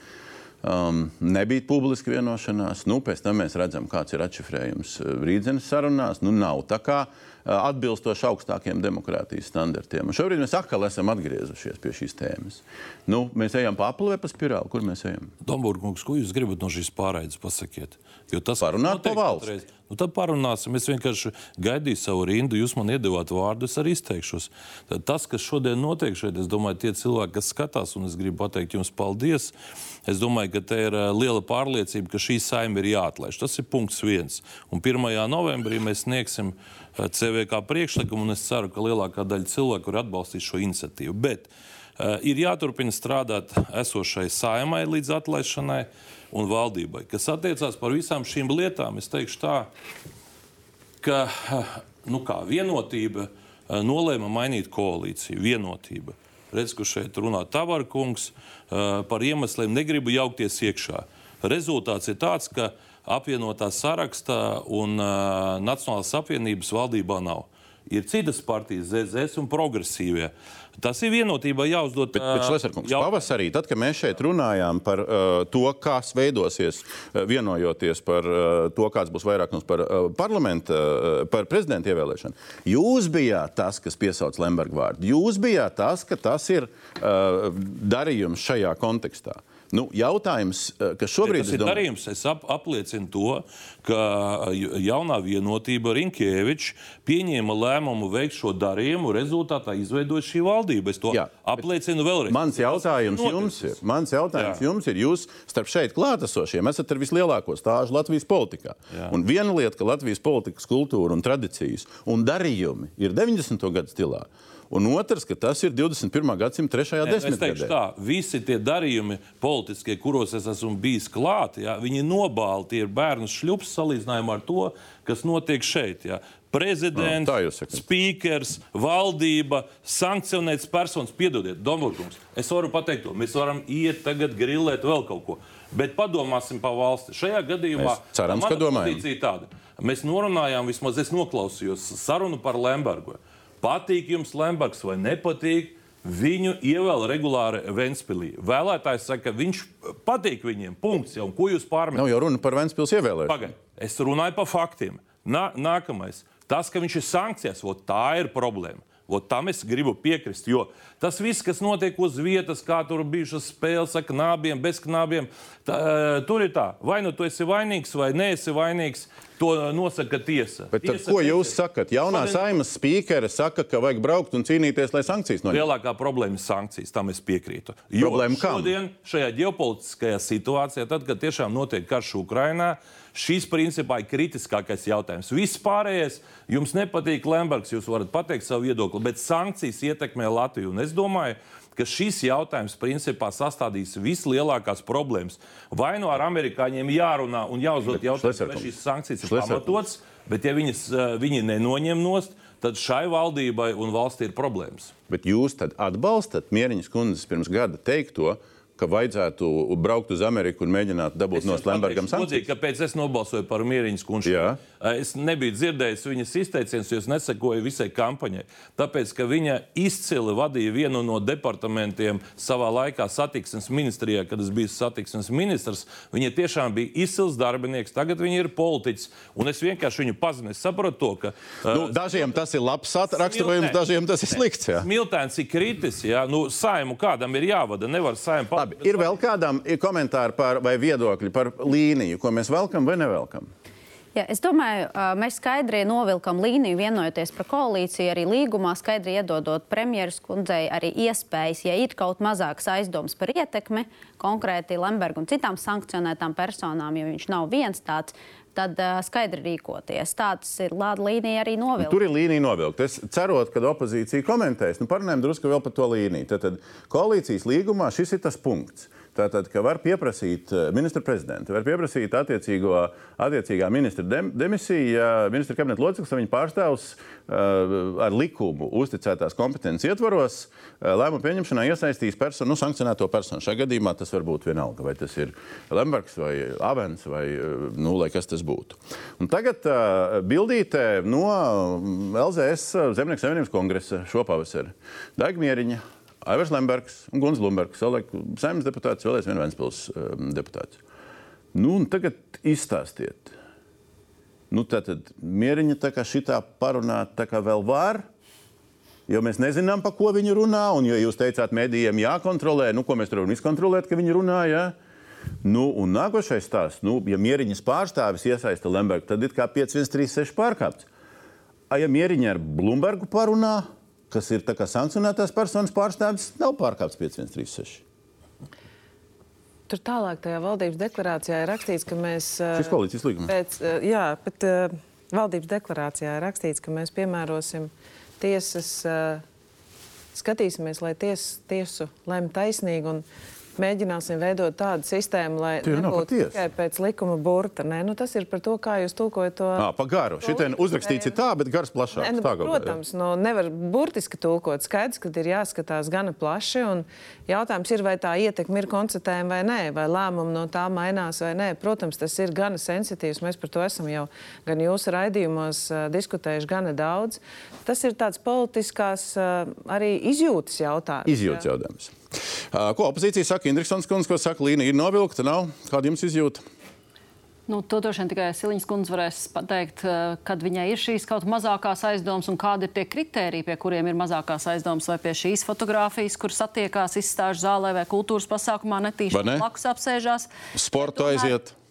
Um, nebija publiska vienošanās. Nu, pēc tam mēs redzam, kāds ir atšifrējums rītdienas sarunās. Nu, nav tā kā uh, atbilstoši augstākiem demokrātijas standartiem. Un šobrīd mēs atkal esam atgriezušies pie šīs tēmas. Nu, mēs ejam pa apli vai pa spirāli? Kur mēs ejam? Domburgungs, ko jūs gribat no šīs pārraides pasakiet? Jo tas Parunāt notiek pa valsti. patreiz. Nu, tad parunāsim. Es vienkārši gaidīju savu rindu. Jūs man iedevāt vārdu, es arī izteikšos. Tad tas, kas šodien notiek šeit, es domāju, tie cilvēki, kas skatās, un es gribu pateikt jums paldies. Es domāju, ka te ir eh, liela pārliecība, ka šī saima ir jāatlaiž. Tas ir punkts viens. Un 1. novembrī mēs sniegsim eh, CVK priekšlikumu, un es ceru, ka lielākā daļa cilvēku ir atbalstīs šo iniciatīvu. Bet uh, ir jāturpina strādāt esošai saimai līdz atlaišanai un valdībai. Kas attiecās par visām šīm lietām, es teikšu tā, ka nu kā, vienotība nolēma mainīt koalīciju. Vienotība. Redz, ka šeit runā Tavarkungs eh, par iemesliem, negribu jaukties iekšā. Rezultāts ir tāds, ka apvienotā sarakstā un uh, Nacionālās apvienības valdībā nav. Ir citas partijas, ZZS un progresīvie. Tas ir vienotībā jāuzdod. Bet, bet Šlesnerkungs, pavasarī, tad, kad mēs šeit runājām par uh, to, kas veidosies, uh, vienojoties par uh, to, kāds būs vairākums par uh, parlamenta, uh, par prezidenta ievēlēšanu, jūs bijāt tas, kas piesauc Lemberga vārdu. Jūs bijāt tas, ka tas ir uh, darījums šajā kontekstā. Nu, jautājums, eh, kas šobrīd Tas ir darījums. Es ap, apliecinu to, ka ja- jaunā vienotība Rinkēvičs pieņēma lēmumu veikt šo darījumu, rezultātā izveidot šī valdība. Es to Jā, apliecinu vēlreiz. Mans jautājums ir jums ir, mans jautājums Jā. jums ir, jūs starp šeit klātesošiem esat ar vislielāko stāžu Latvijas politikā. Jā. Un viena lieta, ka Latvijas politikas kultūra un tradīcijas un darījumi ir 90. gadu stilā. Un otrs, ka tas ir 21. gadsimta trešajā Nē, Es teikšu desmitgadē. tā, visi tie darījumi, politiskie, kuros es esmu bijis klāt, ja, viņi nobāli, tie ir bērnu šļups salīdzinājumā ar to, kas notiek šeit. Ja. Prezidents, spīkers, valdība, sankcionēts personas, piedodiet, Dombūrkungs. Es varu pateikt, to. mēs varam iet tagad grilēt vēl kaut ko. Bet padomāsim par valsti. Šajā gadījumā Mēs cerams, ka domājam. tāda. Mēs norunājām, vismaz es noklausījos sarunu par Lembergu. Patīk jums Lembergs vai nepatīk? Viņu ievēl regulāri Ventspīlī. Vēlētājs saka, ka viņš patīk viņiem. Punkts. Jau, ko jūs pārmetat? Nav jau runa par Ventspils ievēlēšanu. Pagaidiet, es runāju par faktiem. Nā, nākamais. Tas, ka viņš ir sankcijās, ot, tā ir problēma. Ot, tam es gribu piekrist. Jo tas viss, kas notiek uz vietas, kā tur bijušas spēles ar knābiem, bez knābiem, tā, eh, tur ir tā. Vai nu tu esi vainīgs, vai neesi vainīgs, to nosaka tiesa. Bet tiesa ko jūs sakat? Jaunā Šodien- saimas spīkere saka, ka vajag braukt un cīnīties, lai sankcijas noņemtu. Lielākā problēma ir sankcijas, tam es piekrītu. Jo Problēma kam? šodien, šajā ģeopolitiskajā situācijā, tad, kad tiešām notiek karš Ukrajinā, šis principā ir kritiskākais jautājums. Viss pārējais, jums nepatīk Lembergs, jūs varat pateikt savu viedokli, bet sankcijas ietekmē Latviju. Un es domāju, ka šis jautājums principā sastādīs vislielākās problēmas. Vai no ar amerikāņiem jārunā un jāuzdod jautājums, vai šīs sankcijas ir pamatotas, bet ja viņas, eh, viņi nenoņem nost, tad šai valdībai un valstī ir problēmas. Bet jūs atbalstat Mieriņas kundzes pirms gada teikto, ka vajadzētu braukt uz Ameriku un mēģināt dabūt no pateikšu sankcijas? kāpēc es nobalsoju par Mieriņas kungu. Es nebiju dzirdējis viņas izteicienus, jo es nesekoju visai kampaņai. Tāpēc, ka viņa izcili vadīja vienu no departamentiem savā laikā satiksmes ministrijā, kad es biju satiksmes ministrs. Viņa tiešām bija izcils darbinieks, tagad viņa ir politiķis. Un es vienkārši viņu pazinu. Es saprotu to, ka. Nu, dažiem tas ir labs raksturojums, dažiem tas ir slikts. Jā. Smiltēns ir kritis, jā, nu, saimu kādam ir jāvada. Nevar saimu Labi, ir vēl kādam ir komentāri par, vai viedokļi par līniju, ko mēs velkam vai nevelkam? Jā, es domāju, mēs skaidri novilkam līniju, vienojoties par koalīciju, arī līgumā skaidri iedodot premjeras kundzei arī iespējas, ja ir kaut mazāks aizdoms par ietekmi, konkrēti Lemberga un citām sankcionētām personām, jo viņš nav viens tāds, tad ā, skaidri rīkoties. Tāds ir līnija arī novilkt. Tur ir līnija novilkta. Es ceru, ka opozīcija komentēs. Nu, Parunājam drusku vēl par to līniju. Tad, tad koalīcijas līgumā šis ir tas punkts. Tātad, ka var pieprasīt eh, ministra prezidenta, var pieprasīt attiecīgo, attiecīgā ministra dem, demisiju, ja ministra kabineta loceklis vai viņa pārstāvs uh, ar likumu uzticētās kompetences ietvaros uh, lēmumu pieņemšanā iesaistīs personu, nu, sankcionēto personu. Šajā gadījumā tas var būt vienalga, vai tas ir Lembergs vai Avens vai nu, kas tas būtu. Un tagad uh, bildīte no mm, LZS Zemnieku savienības kongresa šopavasar. Daigmieriņa. Aivars Lembergs un Guns Lumbergs, savulaik saimnes deputāts, vēlreiz viens Ventspils um, deputāts. Nu, tagad izstāstiet. Nu, tā tad mieriņa tā kā šitā parunāt tā kā vēl var, jo mēs nezinām, pa ko viņi runā, un jo jūs teicāt medijiem jākontrolē, nu, ko mēs tur varam izkontrolēt, ka viņi runā, jā. Nu, un nākošais stāsts, nu, ja mieriņas pārstāvis iesaista Lembergu, tad ir kā 5136 pārkāpts. A, ja mieriņa ar Blumbergu parunā, kas ir sankcionētās personas pārstāvis, nav pārkāpts 5136. Tur tālāk tajā valdības deklarācijā ir rakstīts, ka mēs. Šis koalīcijas līgums. Pēc, eh, jā, bet uh, valdības deklarācijā ir rakstīts, ka mēs piemērosim tiesas, skatīsimies, lai ties, tiesu lem taisnīgi un mēģināsim veidot tādu sistēmu, lai nav nebūtu tikai pēc likuma burta. Nē, nu, tas ir par to, kā jūs tulkojat to. À, pa garu. Šitien uzrakstīts ir tā, bet gars plašāks. Nē, nu, Tā kā, jā. protams, nu, nevar burtiski tulkot. Skaidrs, ka ir jāskatās gana plaši. un Jautājums ir, vai tā ietekme ir konstatējama vai nē, vai lēmumi no tā mainās vai nē. Protams, tas ir gana sensitīvs. Mēs par to esam jau gan jūsu raidījumos uh, diskutējuši gana daudz. Tas ir tāds politiskās uh, arī izjūtas jautājums. Izjūtas jautājums. Ko opozīcija saka? Indriksons kundze, ko saka, līnija ir novilkta, nav? Kāda jums izjūta? Nu, to droši vien tikai Siliņas kundze varēs pateikt, kad viņai ir šīs kaut mazākās aizdomas un kādi ir tie kriteriji, pie kuriem ir mazākās aizdomas, vai pie šīs fotogrāfijas, kur satiekās izstāžu zālē vai kultūras pasākumā netīši ne? blakus apsēžās. Sportu aiziet. Tomēr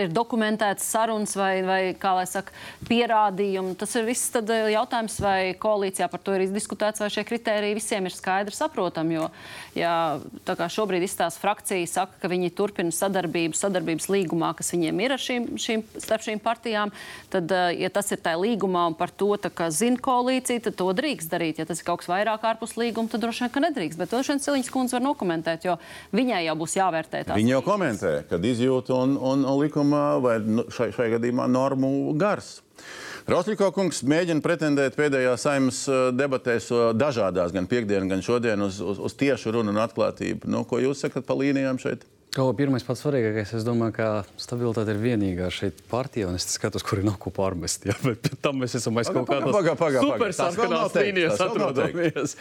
ir dokumentēts sarunas vai, vai kā lai saka, pierādījumi. Tas ir viss tad, eh, jautājums, vai koalīcijā par to ir izdiskutēts, vai šie kriteriji visiem ir skaidri saprotami. Jo, ja šobrīd izstāsta frakcija, saka, ka viņi turpina sadarbību, sadarbības līgumā, kas viņiem ir ar šīm, šīm, starp šīm partijām, tad, eh, ja tas ir tajā līgumā un par to zina koalīcija, tad to drīkst darīt. Ja tas ir kaut kas vairāk ārpus līguma, tad droši vien, ka nedrīkst. Bet to vien Siliņas kundze var nokomentēt, jo viņai jau būs jāvērtē. Viņi jau komentē, kad izjūta un, un, un likuma vai nu, šai, šai gadījumā normu gars. Rosļiko kungs mēģina pretendēt pēdējā saimnes eh, debatēs eh, dažādās, gan piekdienas, gan šodien uz, uz, uz tiešu runu un atklātību. Nu, ko jūs sakat pa līnijām šeit? Kā pirmais pats svarīgākais, es domāju, ka stabilitāte ir vienīgā šeit partija, un es skatos, kur ir nav ko pārmest. Jā, bet tam mēs esam aiz kaut kādas paga, paga, paga. super Tas vēl nav sarkanās teikts, līnijas atrodamies.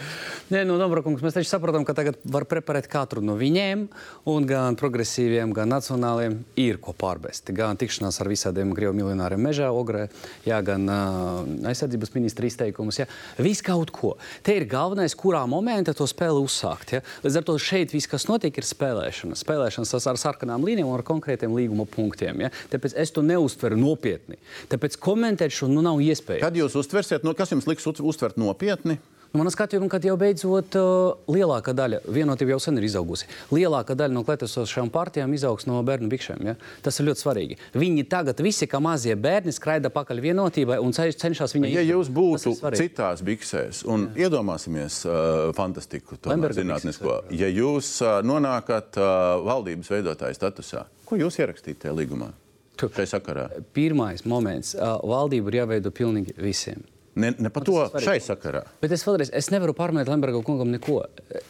Nē, nu, Dobra kungs, mēs taču saprotam, ka tagad var preparēt katru no viņiem, un gan progresīviem, gan nacionāliem ir ko pārmest. Gan tikšanās ar visādiem Krievu miljonāriem mežā, ogrē, jā, gan uh, aizsardzības ministra izteikumus, jā. Viss kaut ko. Te ir galvenais, kurā momentā to spēli uzsākt. Ja? Līdz ar to šeit viss, kas notiek, ir spēlēšana. Spēlēšanas ar sarkanām līnijām un ar konkrētiem līguma punktiem. Ja? Tāpēc es to neuztveru nopietni. Tāpēc komentēt šo nu nav iespējams. Kad jūs uztversiet, no, kas jums liks uztvert nopietni? Manā skatījumā, kad jau beidzot uh, lielākā daļa, vienotība jau sen ir izaugusi, lielākā daļa no klātesošajām partijām izaugs no bērnu bikšēm. Ja? Tas ir ļoti svarīgi. Viņi tagad visi, kā mazie bērni, skraida pakaļ vienotībai un cenš- cenšas viņai Ja jūs Tas būtu citās biksēs, un Jā. iedomāsimies uh, fantastiku, tomēr zinātnisko, ja jūs uh, nonākat uh, valdības veidotāja statusā, ko jūs ierakstītu tajā līgumā? Pirmais moments uh, - valdība ir jāveido pilnīgi visiem. Ne, ne par to šai sakarā. Bet es vēlreiz es nevaru pārmest Lemberga kungam neko.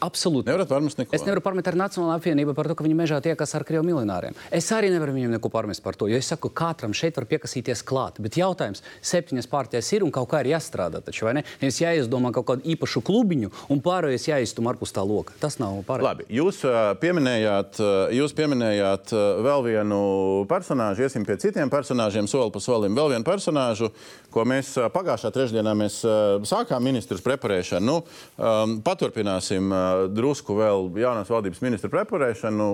Absolūti. Nevarat pārmest neko. Es nevaru pārmest ar Nacionālo apvienību par to, ka viņi mežā tiekas ar krievu miljonāriem. Es arī nevaru viņiem neko pārmest par to, jo es saku, ka katram šeit var piekasīties klāt. Bet jautājums, septiņas partijas ir un kaut kā ir jāstrādā. Taču, vai ne? Nevis jāizdomā kaut kādu īpašu klubiņu un pārējais jāiztum ārpus tā loka. Tas nav pareizi. Labi, jūs pieminējāt, jūs pieminējāt vēl vienu personāžu, iesim pie citiem personāžiem, soli pa solim. Vēl vienu personāžu, ko mēs pagājušā trešdienā mēs, uh, sākām ministrus preparēšanu. Nu, um, paturpināsim uh, drusku vēl jaunās valdības ministru preparēšanu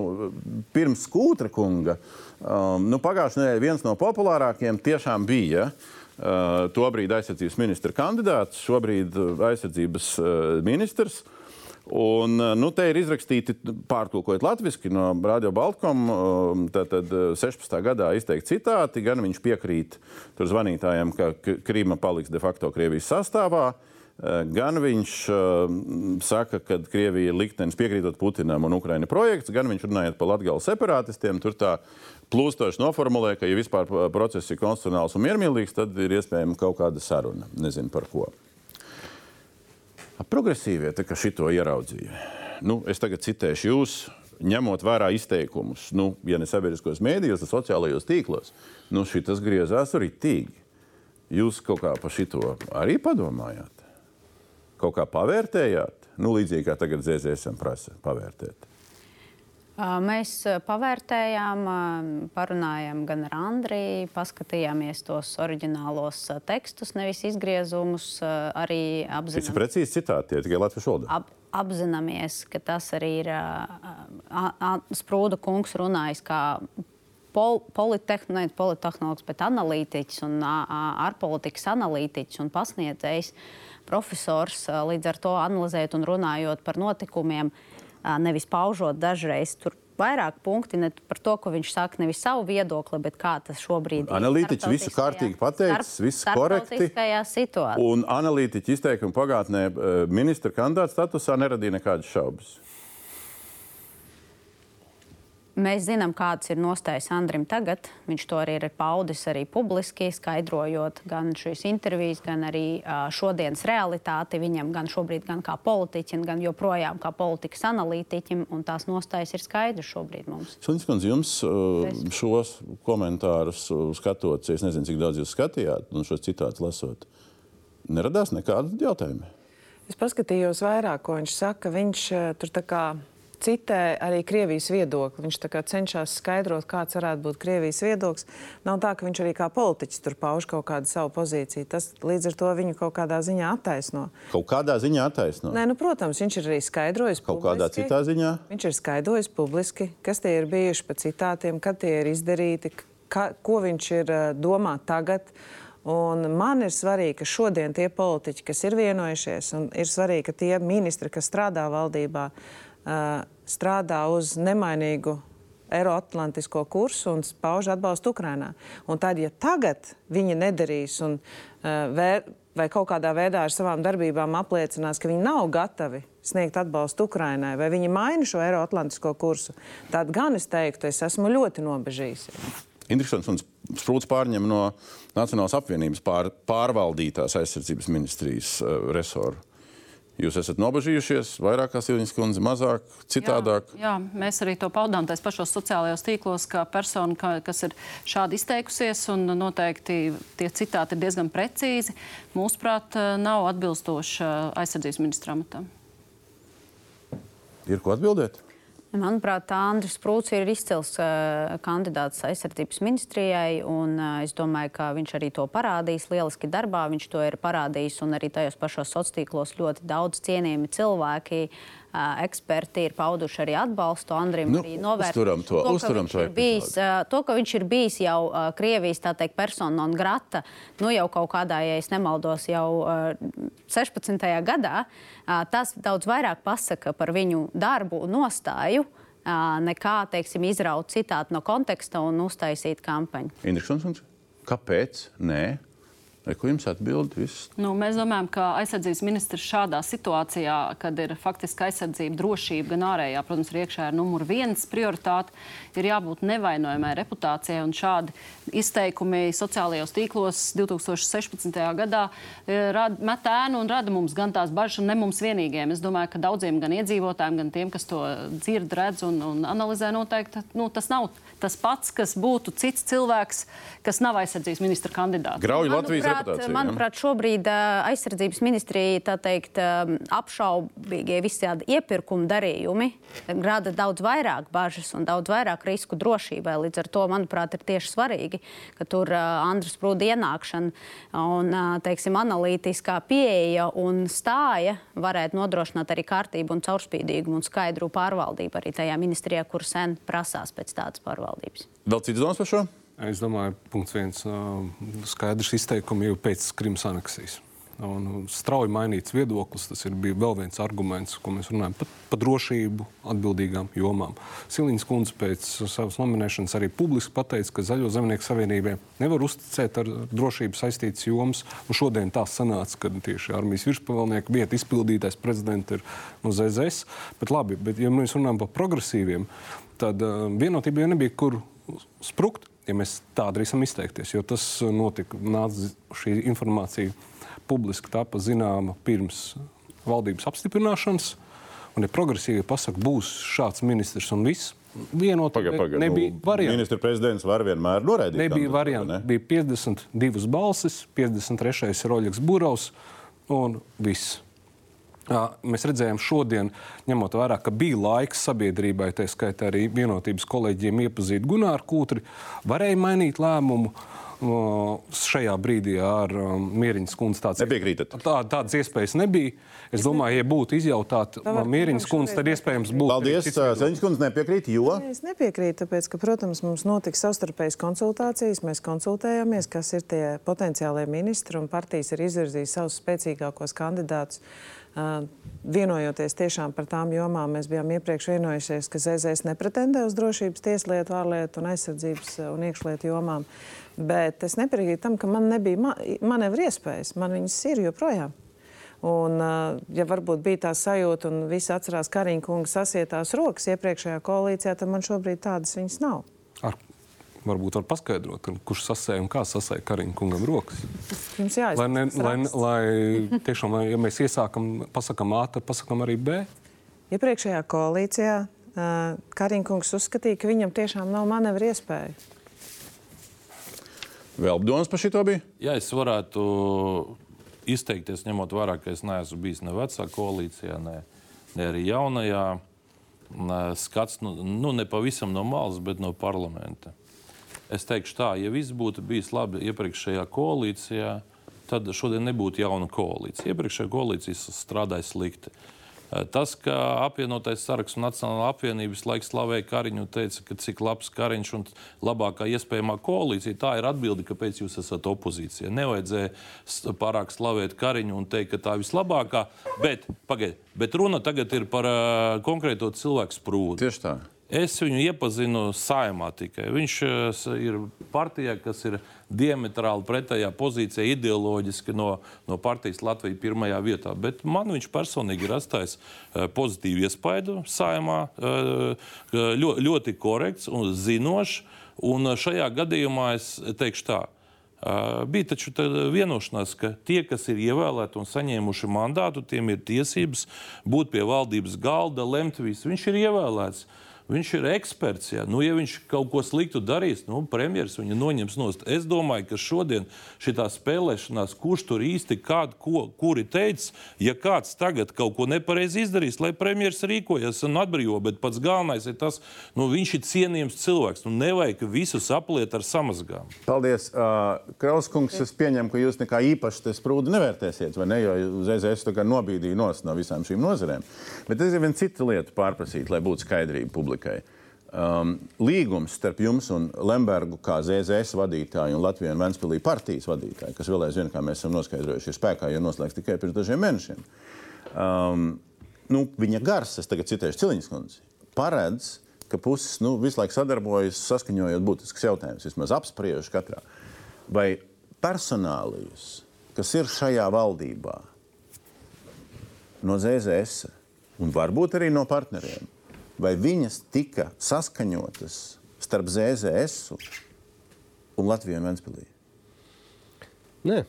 pirms Kūtra kunga. Um, nu, Pagājušajā nedēļā viens no populārākajiem tiešām bija. Uh, tobrīd aizsardzības ministra kandidāts, šobrīd uh, aizsardzības uh, ministrs. Un, uh, nu, te ir izrakstīti, pārtulkojot latviešu no Radio Baltkom, um, uh, 16. gadā izteikti citāti. Gan viņš piekrīt zvanītājiem, ka Krīma paliks de facto Krievijas sastāvā. Uh, Gan viņš uh, saka, ka Krievija ir liktenis piekrītot Putinam un Ukraiņa projekts, gan viņš runājot par latgālu separātistiem. Tur tā plūstoši noformulē, ka, ja vispār process ir konstitucionāls un miermīlīgs, tad ir iespējama kaut kāda saruna. Nezinu par ko. Progresīvie šito ieraudzīja. Nu, es tagad citēšu jūs, ņemot vērā izteikumus, nu, ja ne sabiedriskos mēdījos, tad sociālajos tīklos. Nu, šitas griezās ritīgi. Jūs kaut kā par šito arī padomājāt? Kaut kā pavērtējāt? Nu, līdzīgi kā tagad ZZSM prasa pavērtēt. Mēs pavērtējām, parunājām gan ar Andriju, paskatījāmies tos oriģinālos tekstus, nevis izgriezumus. Arī ir apzināmies, precīzi citāti, tie tikai Latvijas valodā. ap, apzināmies, ka tas arī ir Sprūda kungs runājis kā pol, politehn, ne politehnologs, bet analītiķis un ārpolitikas analītiķis un pasniedzējs, profesors. Līdz ar to analizējot un runājot par notikumiem, nevis paužot dažreiz tur. Vairāk punkti ne par to, ko viņš saka, nevis savu viedokli, bet kā tas šobrīd ir. Analītiķis visu kārtīgi pateicis, viss korekti. Un analītiķi izteikumi pagātnē ministra kandidāta statusā neradīja nekādas šaubas. Mēs zinām, kāds ir nostājis Andrim tagad. Viņš to arī ir paudis arī publiski, skaidrojot gan šīs intervijas, gan arī šodienas realitāti viņam, gan šobrīd, gan kā politiķim, gan joprojām kā politikas analītiķim. Un tās nostājas ir skaidras šobrīd mums. Šuņskundze, jums šos komentārus skatot, es nezinu, cik daudz jūs skatījāt, un šos citātus lasot, neradās nekādu jautājumu. Es paskatījos vairāk, ko viņš saka. Viņš tur tā kā citē arī Krievijas viedokli. Viņš cenšas skaidrot, kāds varētu būt Krievijas viedoklis. Nav tā, ka viņš arī kā politiķis tur pauž kaut kādu savu pozīciju. Tas līdz ar to viņu kaut kādā ziņā attaisno. Kaut kādā ziņā attaisno. Nē, nu, protams, viņš ir arī skaidrojis. Kaut kādā publiski. citā ziņā? Viņš ir skaidrojis publiski, kas tie ir bijuši pa citātiem, kad tie ir izdarīti, ka, ko viņš ir uh, domā tagad. Un man ir svarīgi, ka šodien tie politiķi, kas ir vienojušies, un ir svarīgi, ka tie ministri, kas strādā valdībā, uh, strādā uz nemainīgu Eiroatlantisko kursu un pauž atbalstu Ukrainā. Un tad, ja tagad viņi nedarīs un uh, vēr, vai kaut kādā veidā ar savām darbībām apliecinās, ka viņi nav gatavi sniegt atbalstu Ukrainai, vai viņi maina šo Eiroatlantisko kursu, tad gan es teiktu, es esmu ļoti nobežījusies. Interesants un sprūts pārņem no Nacionālās apvienības pār, pārvaldītās aizsardzības ministrijas uh, resoru. Jūs esat nobežījušies, vairāk kā Silvijas kundze, mazāk, citādāk. Jā, jā, mēs arī to paudām tais pašos sociālajos tīklos, kā persona, ka, kas ir šādi izteikusies, un noteikti tie citāti ir diezgan precīzi. Mūsuprāt, nav atbilstoši aizsardzības ministra amatam. Ir ko atbildēt? Manuprāt, Andris Prūts ir izcils uh, kandidāts aizsardzības ministrijai, un uh, es domāju, ka viņš arī to parādīs lieliski darbā. Viņš to ir parādījis, un arī tajos pašos sociālos tīklos ļoti daudz cienījami cilvēki. Uh, eksperti ir pauduši arī atbalstu Andrim. Nu, uzturam to, ka uzturam to bijis, to, ka viņš ir bijis jau Krievijas teikt, persona non grata, nu jau kaut kādā, ja es nemaldos, jau uh, 16. gadā, tas daudz vairāk pasaka par viņu darbu un nostāju. Nekā, teiksim, izraut citātu no konteksta un uztaisīt kampaņu. Interesants. Kāpēc? Nē. Vai ko jums atbild? Viss? Nu, mēs domājam, ka aizsardzības ministrs šādā situācijā, kad ir faktiski aizsardzība, drošība, gan ārējā, protams, ir iekšā ir numur viens prioritāte, ir jābūt nevainojamai reputācijai. Un šādi izteikumi sociālajos tīklos 2016. gadā eh, rad, met ēnu un rada mums gan tās bažas, un ne mums vienīgiem. Es domāju, ka daudziem gan iedzīvotājiem, gan tiem, kas to dzird, redz un, un analizē, noteikti nu, tas nav tas pats, kas būtu cits cilvēks, kas nav aizsardzības ministra kandidāts. Grauj Latvijas manuprāt, manuprāt, šobrīd aizsardzības ministrija tā teikt, apšaubīgie visādi iepirkuma darījumi rada daudz vairāk bažas un daudz vairāk risku drošībai. Līdz ar to, manuprāt, ir tieši svarīgi, ka tur Andrus Prūda ienākšana un teiksim, analītiskā pieeja un stāja varētu nodrošināt arī kārtību un caurspīdīgumu un skaidru pārvaldību arī tajā ministrijā, kur sen prasās pēc tādas pārvaldības. Vēl cits domas par šo? Es domāju, punkts viens skaidrs izteikumi jau pēc Krimas aneksijas. Un strauji mainīts viedoklis. Tas ir vēl viens arguments, ko mēs runājam par pa drošību, atbildīgām jomām. Silīņas kundze pēc savas nominēšanas arī publiski pateica, ka Zaļo zemnieku savienībai nevar uzticēt ar drošību saistītas jomas. Un šodien tā sanāca, ka tieši armijas virspavēlnieka vieta izpildītais prezidents ir no ZZS. Bet labi, bet ja mēs runājam par progresīviem, tad uh, vienotība jau nebija kur sprukt. Ja mēs tā drīzam izteikties, jo tas notika, nāca šī informācija publiski tapa zināma pirms valdības apstiprināšanas. Un, ja progresīvi pasakā, būs šāds ministrs un viss, vienot, Paga, paga, nebija nu, variantu. Ministra prezidents var vienmēr noraidīt. Nebija variantu. ne? Bija 52 balsis, 53. ir Oļegs Burovs un viss. Mēs redzējām šodien, ņemot vērā, ka bija laiks sabiedrībai, tā skaitā arī vienotības kolēģiem iepazīt Gunāru Kūtri, varēja mainīt lēmumu. Šajā brīdī ar um, Mieriņas kundzi tāds Nepiekrītat? tā, tādas iespējas nebija. Es domāju, ja būtu izjautāta Mieriņas kundze, tad iespējams būtu. Paldies. Zeņģis kundze nepiekrīt, jo Es nepiekrītu, tāpēc, ka, protams, mums notika savstarpējas konsultācijas. Mēs konsultējāmies, kas ir tie potenciālie ministri, un partijas ir izvirzījusi savus spēcīgākos kandidātus. Vienojoties tiešām par tām jomām, mēs bijām iepriekš vienojušies, ka ZZS nepretendē uz drošības, tieslietu, ārlietu un aizsardzības un iekšlietu jomām. Bet es nepiekrītu tam, ka man nebija ma manevru iespējas. Man viņas ir joprojām. Un, ja varbūt bija tā sajūta, un visi atcerās Kariņa kunga sasietās rokas iepriekšējā koalīcijā, tad man šobrīd tādas viņas nav. Ar, varbūt var paskaidrot, kurš sasēja un kā sasēja Kariņa kungam rokas. Jums Lai, ne, jāizsaka. lai, lai tiešām, lai, ja mēs iesākam, pasakām A, tad pasakām arī B. Iepriekšējā koalīcijā uh, Kariņa kungs uzskatīja, ka viņam tiešām nav manevru iespēju. vēl domas par šito bija. Ja es varētu izteikties, ņemot vērā, ka es neesmu bijis ne vecā koalīcijā, ne, ne arī jaunajā, skats nu, nu, ne pavisam no malas, bet no parlamenta. Es teikšu tā, ja viss būtu bijis labi iepriekšējā koalīcijā, tad šodien nebūtu jauna koalīcija. Iepriekšējā koalīcija strādāja slikti. Eh, Tas, ka apvienotais saraksts un Nacionālā apvienība visu laiku slavēja Kariņu un teica, ka cik labs Kariņš un labākā iespējamā koalīcija, tā ir atbilde, kāpēc jūs esat opozīcija. Nevajadzēja pārāk slavēt Kariņu un teikt, ka tā ir vislabākā, bet, pagaid, bet runa tagad ir par uh, konkrēto cilvēku sprūdu. Tieši tā. Es viņu iepazinu saimā tikai. Viņš eh, ir partijā, kas ir diametrāli pretējā pozīcijā, ideoloģiski no, no partijas Latvijas pirmajā vietā. Bet man viņš personīgi ir atstājis eh, pozitīvu iespaidu saimā, eh, ļo, ļoti korekts un zinošs. Un šajā gadījumā es teikšu tā. Uh, bija taču vienošanās, ka tie, kas ir ievēlēti un saņēmuši mandātu, tiem ir tiesības būt pie valdības galda, lemt visu. Viņš ir ievēlēts. Viņš ir eksperts. Ja, nu, ja viņš kaut ko sliktu darīs, nu, premjerministrs viņu noņems nost. Es domāju, ka šodien šī spēlēšanās, kurš tur īsti kādu, ko, kuri teica, ja kāds tagad kaut ko nepareizi izdarīs, lai premjerministrs rīkojas un atbrīvo, bet pats galvenais ir tas, nu, viņš ir cienījams cilvēks. Nu, nevajag visus apliet ar samazgām. Paldies. Uh, Krauskungs, es pieņemu, ka jūs nekā īpaši te sprūdu nevērtēsiet, vai ne? Jo uzreiz es nobīdīju no visām šīm nozarēm. Bet es gribu vienu citu lietu pārprasīt, lai būtu skaidrība publikai. Um, līgums starp jums un Lembergu, kā ZZS vadītāju un Latvijas un Ventspīlī partijas vadītāju, kas vēl aizvien, kā mēs esam noskaidrojuši, ir spēkā, jo noslēgts tikai pirms dažiem mēnešiem. Um, nu, viņa gars, es tagad citēšu Ciliņas kundzi, paredz, ka puses nu, visu laiku sadarbojas, saskaņojot būtiskus jautājumus, vismaz apspriež katrā. Vai personālijas, kas ir šajā valdībā, no ZZS un varbūt arī no partneriem, vai viņas tika saskaņotas starp ZZS un Latviju un Ventspīlī? Nē.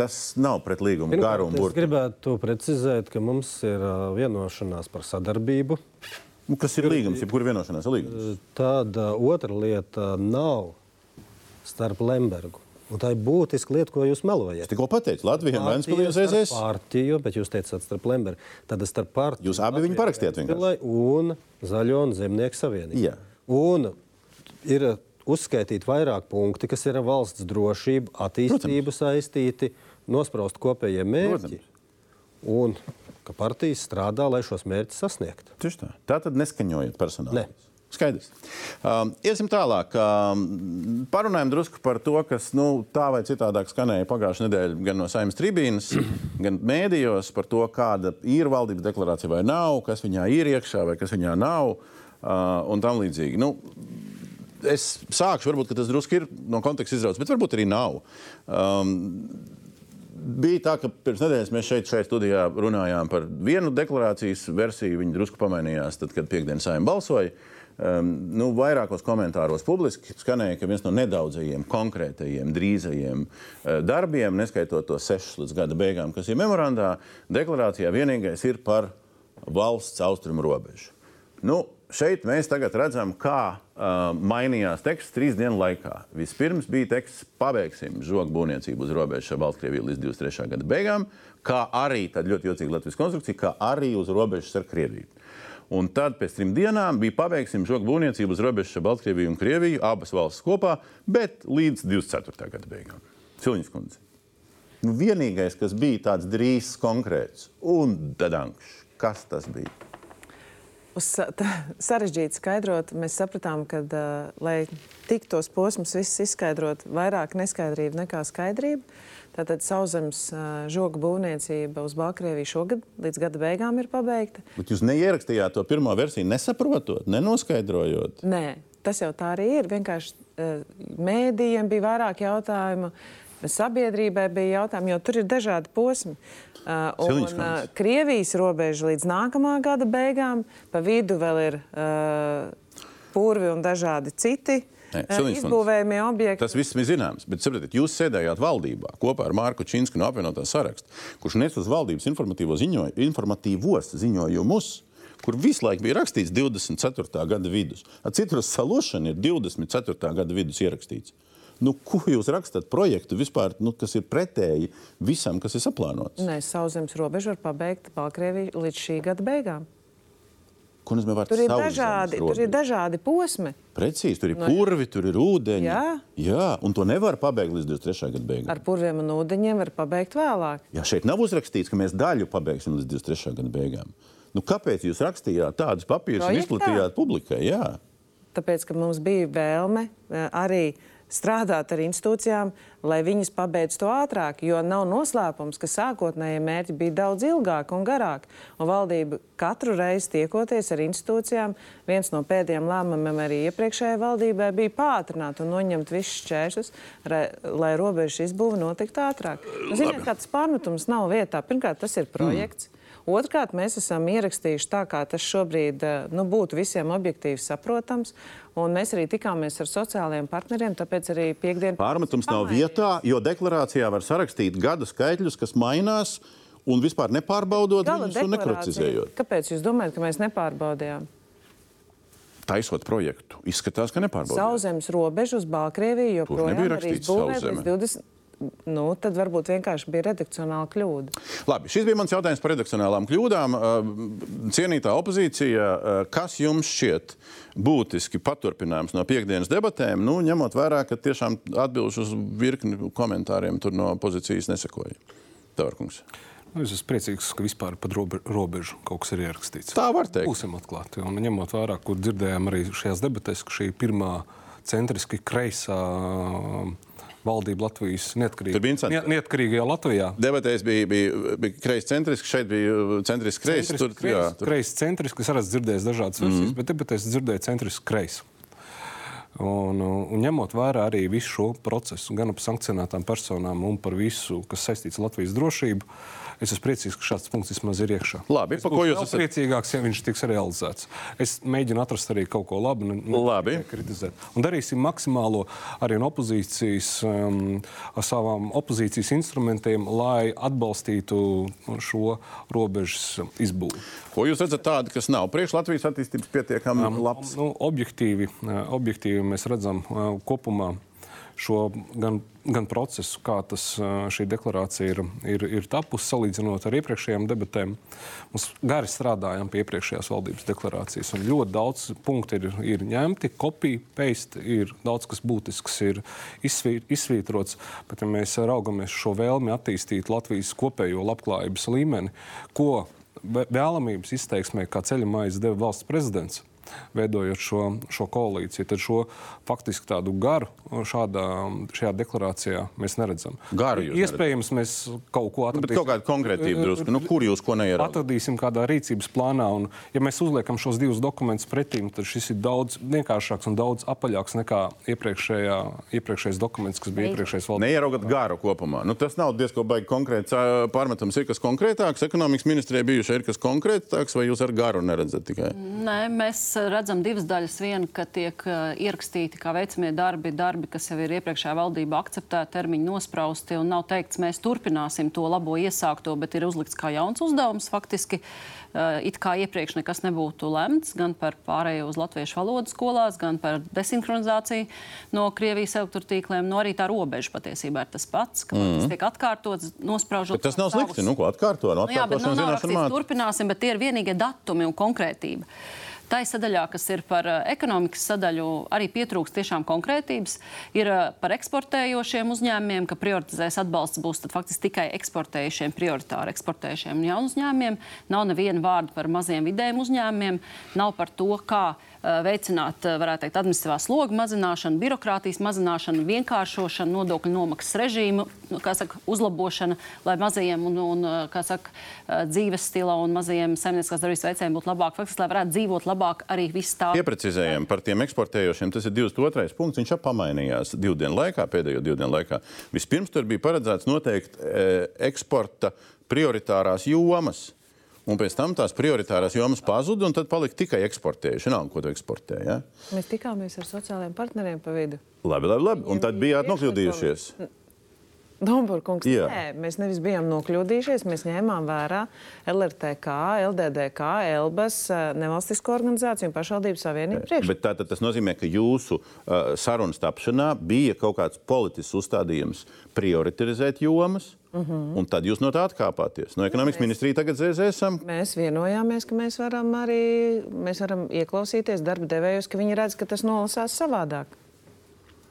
Tas nav pret līgumu Pirmkārt, garu un Es burbuļu. gribētu precizēt, ka mums ir vienošanās par sadarbību. Nu, kas ir līgums? Jebkura vienošanās ir līgums. Tāda otra lieta nav starp Lembergu. Un tā ir būtiska lieta, ko jūs melojat. Es tikko pateicu, Latvija un Ventspīlī un Partija starp ZZS. Partiju, bet jūs teicāt starp Lembergu. Tad starp partiju. Jūs abi viņu parakstījāt vienkārši. Un Zaļo un Zemnieku savienību. Jā. Un ir uzskaitīti vairāk punkti, kas ir valsts drošību, attīstību saistīti, nospraust kopējie mērķi. Un ka partijas strādā, lai šos mērķus sasniegtu. Tieši tā. Tā tad neskaņojot personāli. Ne. Skaidrs. Um, iesim tālāk. Um, parunājam drusku par to, kas nu, tā vai citādāk skanēja pagājušajā nedēļā gan no saimnes tribīnas, <clears throat> gan mēdījos par to, kāda ir valdības deklarācija vai nav, kas viņā ir iekšā vai kas viņā nav uh, un tam līdzīgi. Nu, es sākšu, varbūt tas drusku ir no konteksta izrauts, bet varbūt arī nav. Um, bija tā, ka pirms nedēļas mēs šeit, šeit studijā runājām par vienu deklarācijas versiju. Viņi drusku pamainījās, tad, kad piekdienas saimnieks balsoja. Um, nu, vairākos komentāros publiski skanēja, ka viens no nedaudzajiem konkrētajiem, drīzajiem uh, darbiem, neskaitot tos sešus līdz gada beigām, kas ir memorandā, deklarācijā vienīgais ir par valsts austrumu robežu. Nu, šeit mēs tagad redzam, kā uh, mainījās teksts trīs dienu laikā. Vispirms bija teksts, pabeigsim žogu būvniecību uz robežas ar Baltkrieviju līdz 23. gada beigām, kā arī tāda ļoti jocīga Latvijas konstrukcija, kā arī uz robežas ar Krieviju. Un tad pēc trim dienām bija pabeigsim žogu būvniecību uz robežas ar Baltkrieviju un Krieviju, abas valstis kopā, bet līdz 24. gada beigām. Cilņas kundze. Nu, vienīgais, kas bija tāds drīz konkrēts un dadanks, kas tas bija? Uz <laughs> sarežģīti skaidrot, mēs sapratām, ka, uh, lai tiktos posms viss izskaidrot, vairāk neskaidrība nekā skaidrība. Tātad sauszemes uh, žoga būvniecība uz Baltkrieviju šogad līdz gada beigām ir pabeigta. Bet jūs neierakstījāt to pirmo versiju, nesaprotot, nenoskaidrojot. Nē, tas jau tā arī ir. Vienkārši uh, mēdījiem bija vairāk jautājumu, sabiedrībai bija jautājumi, jo tur ir dažādi posmi. Uh, un uh. Krievijas robeža līdz nākamā gada beigām, pa vidu vēl ir uh, purvi un dažādi citi. Nē, uh. Izbūvējumie objekti. Tas viss ir zināms, bet saprotiet, jūs sēdējāt valdībā kopā ar Mārku Čīnsku no apvienotā saraksta, kurš nes uz valdības ziņoju, informatīvos ziņojumus. Kur visu laiku bija rakstīts 24. gada vidus. Citrus salošana ir 24. gada vidus ierakstīts. Nu, ko jūs rakstat projektu vispār, nu, kas ir pretēji visam, kas ir saplānots? Nē, sauszemes robeža var pabeigt Baltkrieviju līdz šī gada beigām. Ko nozīmē vārds Tur ir, dažādi, tur robeža? ir dažādi posmi. Precīzi, tur ir No- purvi, tur ir ūdeņi. Jā. Jā, un to nevar pabeigt līdz 23. gada beigām. Ar purviem un ūdeņiem var pabeigt vēlāk. Jā, šeit nav uzrakstīts, ka mēs daļu pabeigsim līdz 23. gada beigām. Nu, kāpēc jūs rakstījāt tādus papīrus un Projektā? izplatījāt publikai? Jā. Tāpēc, ka mums bija vēlme eh, arī strādāt ar institūcijām, lai viņas pabeigtu to ātrāk. Jo nav noslēpums, ka sākotnējie mērķi bija daudz ilgāki un garāki. Un valdība katru reizi tiekoties ar institūcijām, viens no pēdējiem lēmumiem arī iepriekšējai valdībai bija pātrināt un noņemt visus šķēršļus, lai, robežas izbūve notiktu ātrāk. Nu, Ziniet, kā tas pārmetums nav vietā. Pirmkārt, tas ir projekts. Mm. Otrkārt, mēs esam ierakstījuši tā, kā tas šobrīd eh, nu, būtu visiem objektīvi saprotams. Un mēs arī tikāmies ar sociālajiem partneriem, tāpēc arī piekdien... Pārmetums nav vietā, jo deklarācijā var sarakstīt gada skaitļus, kas mainās, un vispār nepārbaudot Gala viņus un nekritizējot. Kāpēc jūs domājat, ka mēs nepārbaudījām? Taisot projektu, izskatās, ka nepārbaudot. Sauszemes robežu uz Baltkrieviju joprojām arī rakstīts izbūvēt sauszeme. līdz 20. Nu, tad varbūt vienkārši bija redakcionāla kļūda. Labi, šis bija mans jautājums par redakcionālām kļūdām. Uh, Cienītā opozīcija, uh, kas jums šķiet būtiski paturpinājums no piekdienas debatēm, nu, ņemot vērā, ka tiešām atbildes uz virkni komentāriem tur no opozīcijas nesakoja? Tavārkungs. Nu, Es esmu priecīgs, ka vispār par robe- robežu kaut kas ir ierakstīts. Tā var teikt. Būsim atklāti. Un ņemot vērā, kur dzirdējām arī šajās debatēs, ka šī ir pirmā centriski kreisā valdība Latvijas neatkarīgā, Tur bija interesanti. ne, neatkarīgajā Latvijā. Debatēs bija, bija, bija kreis centriski, šeit bija centriski kreis. Tur, jā, tur. Kreis centriski, es arī esmu dzirdējis dažādas versijas, mm. bet debatēs dzirdēju centriski kreisi. Un, un ņemot vērā arī visu šo procesu, gan par sankcionētām personām, un par visu, kas saistīts ar Latvijas drošību, es esmu priecīgs, ka šāds punkts vismaz ir iekšā. Labi, es ko jūs esat- priecīgāks, ja viņš tiks realizēts. Es mēģinu atrast arī kaut ko labu, ne, ne Labi. kritizēt. Un darīsim maksimālo arī no opozīcijas, um, ar savām opozīcijas instrumentiem, lai atbalstītu šo robežas izbūvi. Ko jūs redzat tādu, kas nav priekš Latvijas attīstības pietiekami um, labs? Nu, objektīvi, eh, objektīvi mēs redzam eh, kopumā šo gan, gan procesu, kā tas, šī deklarācija ir, ir, ir tapusi, salīdzinot ar iepriekšējām debatēm. Mums gari strādājām pie iepriekšējās valdības deklarācijas, un ļoti daudz punktu ir, ir ņemti, kopija, paste, ir daudz kas būtisks, ir izsvī, izsvītrots. Bet, ja mēs raugamies šo vēlmi attīstīt Latvijas kopējo labklājības līmeni, ko vē- vēlamības izteiksmē, kā ceļa maize deva valsts prezidents, veidojot šo, šo koalīciju, tad šo faktiski tādu garu šādā, šajā deklarācijā mēs neredzam. Garu jūs Iespējams, mēs kaut ko Bet atradīsim. kaut kāda konkrētība drusku. Nu, kur jūs ko neierakstāt? Atradīsim kādā rīcības plānā, un, ja mēs uzliekam šos divus dokumentus pretī, tad šis ir daudz vienkāršāks un daudz apaļāks nekā iepriekšējā, iepriekšējais dokuments, kas bija iepriekšējais valdības. Neieraugat garu kopumā. Nu, tas nav diezgan baigi konkrēts pārmetums. Ir kas konkrētāks, ekonomikas ministrijai bijuši, ir kas konkrētāks, vai jūs ar garu neredzat tikai? Nē, mēs redzam divas daļas. Viena, ka tiek uh, ierakstīti kā veicamie darbi, darbi, kas jau ir iepriekšējā valdībā akceptēti, termiņi nosprausti, un nav teikts, mēs turpināsim to labo iesākto, bet ir uzlikts kā jauns uzdevums. Faktiski, uh, it kā iepriekš nekas nebūtu lemts, gan par pārējo uz latviešu valodu skolās, gan par desinhronizāciju no Krievijas elektrotīkliem, no arī tā robeža patiesībā ir tas pats, ka mm. tas tiek atkārtots, nospraužot. Bet tas nav slikti. Nu, ko atkārto? Nu, Nu, jā, bet nu, rakstīts, māca. turpināsim, bet tie ir vienīgie datumi un konkrētība. Tā ir sadaļā, kas ir par uh, ekonomikas sadaļu, arī pietrūkst tiešām konkrētības. Ir uh, par eksportējošiem uzņēmumiem, ka prioritizēs atbalsts būs faktiski tikai eksportējušiem, prioritāri eksportējušiem jaunu uzņēmumiem. Nav neviena vārda par maziem vidējiem uzņēmumiem, nav par to, kā veicināt, uh, varētu teikt, administratīvā sloga mazināšanu, birokrātijas mazināšanu, vienkāršošanu, nodokļu nomaksas režīmu, nu, saka, uzlabošana, lai mazajiem un, un kā saka, dzīves stila un mazajiem saimnieciskās darbības veicējiem būtu labāk, faktiski, lai varētu dzīvot labāk arī viss tā. Pieprecizējam par tiem eksportējošiem. Tas ir 22. punkts. Viņš jau pamainījās divu dienu laikā, pēdējo divu dienu laikā. Vispirms tur bija paredzēts noteikt e, eksporta prioritārās jomas. Un pēc tam tās prioritārās jomas pazuda, un tad palika tikai eksportējuši. Nav ko tu eksportē. Ja? Mēs tikāmies ar sociālajiem partneriem pa vidu. Labi, labi, labi. Un tad bijāt nokļūdījušies. Domburkungs, Jā. nē, mēs nevis bijām nokļūdījušies, mēs ņēmām vērā LRTK, LDDK, ELBAS, eh, nevalstisko organizāciju un pašvaldību savienību priekšlikumu. Bet tātad tas nozīmē, ka jūsu uh, sarunas tapšanā bija kaut kāds politisks uzstādījums prioritizēt jomas, Mhm. -huh. un tad jūs no tā atkāpāties. No ekonomikas ministrija tagad esam. Mēs vienojāmies, ka mēs varam arī mēs varam ieklausīties darba devējos, ka viņi redz, ka tas nolasās savādāk.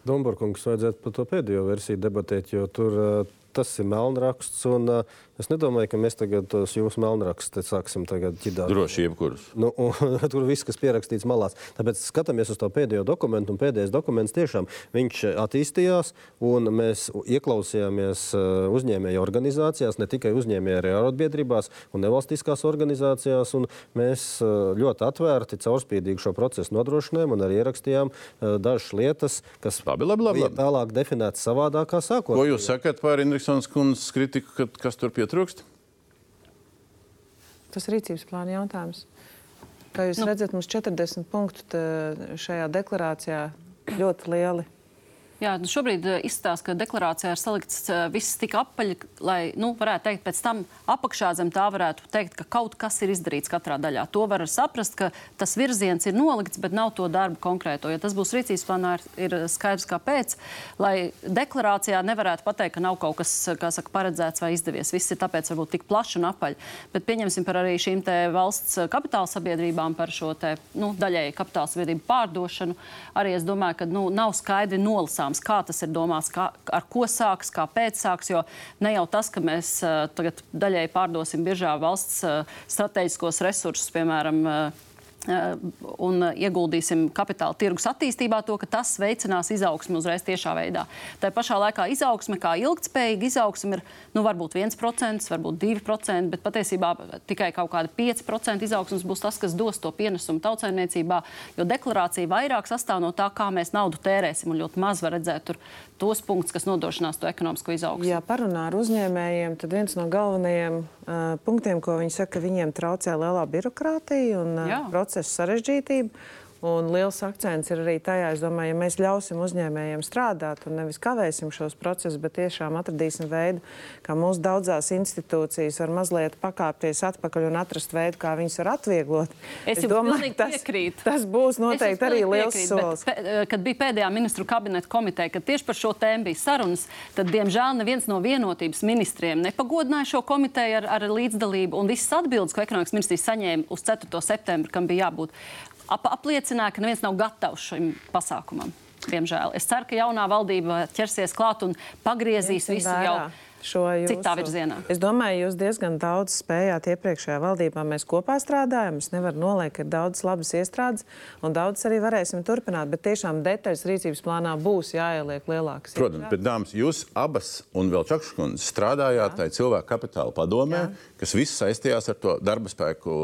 Domburkungs vajadzētu par to pēdējo versiju debatēt, jo tur uh, tas ir melnraksts. Un, uh, es nedomāju, ka mēs tagad tos jūsu melnrakstus sāksim ķidāt. Droši jebkurus. Nu, un, <laughs> tur viss, kas pierakstīts malās. Tāpēc skatāmies uz to pēdējo dokumentu, un pēdējais dokuments tiešām viņš attīstījās, un mēs ieklausījāmies uh, uzņēmēju organizācijās, ne tikai uzņēmēju arotbiedrībās un nevalstiskās organizācijās, un mēs uh, ļoti atvērti, caurspīdīgi šo procesu nodrošinājām un arī ierakstījām uh, dažas lietas, kas labi, labi, labi, bija tālāk definētas savādāk kā sākotnēji. Ko jūs sakat par Indriksons kundzes kritiku, kas tur pietrūkst? Tas ir rīcības plāna jautājums. Kā jūs nu. redzat, mums 40 punktu šajā deklarācijā ļoti lieli. Jā, nu šobrīd eh, izskatās, ka deklarācijā ir salikts eh, viss tik apaļ, lai, nu, varētu teikt, pēc tam apakšā zem tā varētu teikt, ka kaut kas ir izdarīts katrā daļā. To var saprast, ka tas virziens ir nolikts, bet nav to darbu konkrēto. Ja tas būs rīcības plānā, ir, ir skaidrs, kāpēc. Lai deklarācijā nevarētu pateikt, ka nav kaut kas, kā saka, paredzēts vai izdevies. Viss ir tāpēc varbūt tik plaši un apaļ. Bet pieņemsim par arī šīm te valsts kapitāla sabiedrībām par šo te, nu, daļēji kapitāla sabiedrību pārdošanu. Arī es domāju, ka nu, nav skaidri nolasāms, kā tas ir domāts, kā, ar ko sāks, kāpēc sāks. Jo ne jau tas, ka mēs uh, tagad daļēji pārdosim biežā valsts uh, strateģiskos resursus, piemēram, uh, un ieguldīsim kapitāla tirgus attīstībā, to, ka tas veicinās izaugsmu uzreiz tiešā veidā. Tā pašā laikā izaugsme, kā ilgspējīga izaugsme, ir nu, varbūt 1%, varbūt 2%, bet patiesībā tikai kaut kāda 5% izaugsmes būs tas, kas dos to pienesumu tautsājumniecībā. Jo deklarācija vairāk sastāv no tā, kā mēs naudu tērēsim, un ļoti maz var redzēt tur tos punktus, kas nodrošinās to ekonomisko izaugsmu. Ja parunā ar uzņēmējiem, tad viens no galvenajiem uh, punktiem, ko viņi saka, ka viņiem traucē lielā birokrātija un uh, procesa sarežģītība. Un liels akcents ir arī tajā, domāju, ja mēs ļausim uzņēmējiem strādāt un nevis kavēsim šos procesus, bet tiešām atradīsim veidu, kā mūsu daudzās institūcijas var mazliet pakāpties atpakaļ un atrast veidu, kā viņas var atvieglot. Es, es domāju, tas, piekrītu. tas būs noteikti arī liels piekrītu, solis. Bet, pe, kad bija pēdējā ministru kabineta komiteja, kad tieši par šo tēmu bija sarunas, tad, diemžēl, neviens no vienotības ministriem nepagodināja šo komiteju ar, ar līdzdalību. Un visas atbildes, ko ekonomikas ministrija saņēma uz 4. septembri, kam bija jābūt, ap, apliecināja, ka neviens nav gatavs šim pasākumam. Diemžēl. Es ceru, ka jaunā valdība ķersies klāt un pagriezīs visu jau šo jūsu citā virzienā. Es domāju, jūs diezgan daudz spējāt iepriekšējā valdībā. Mēs kopā strādājam. Es nevaru noliekt, ka ir daudz labas iestrādes un daudz arī varēsim turpināt. Bet tiešām detaļas rīcības plānā būs jāieliek lielākas. Protams, bet, dāmas, jūs abas un vēl Čakškundze strādājāt tajā cilvēku kapitāla padomē, Jā. kas viss saistījās ar to darba spēku.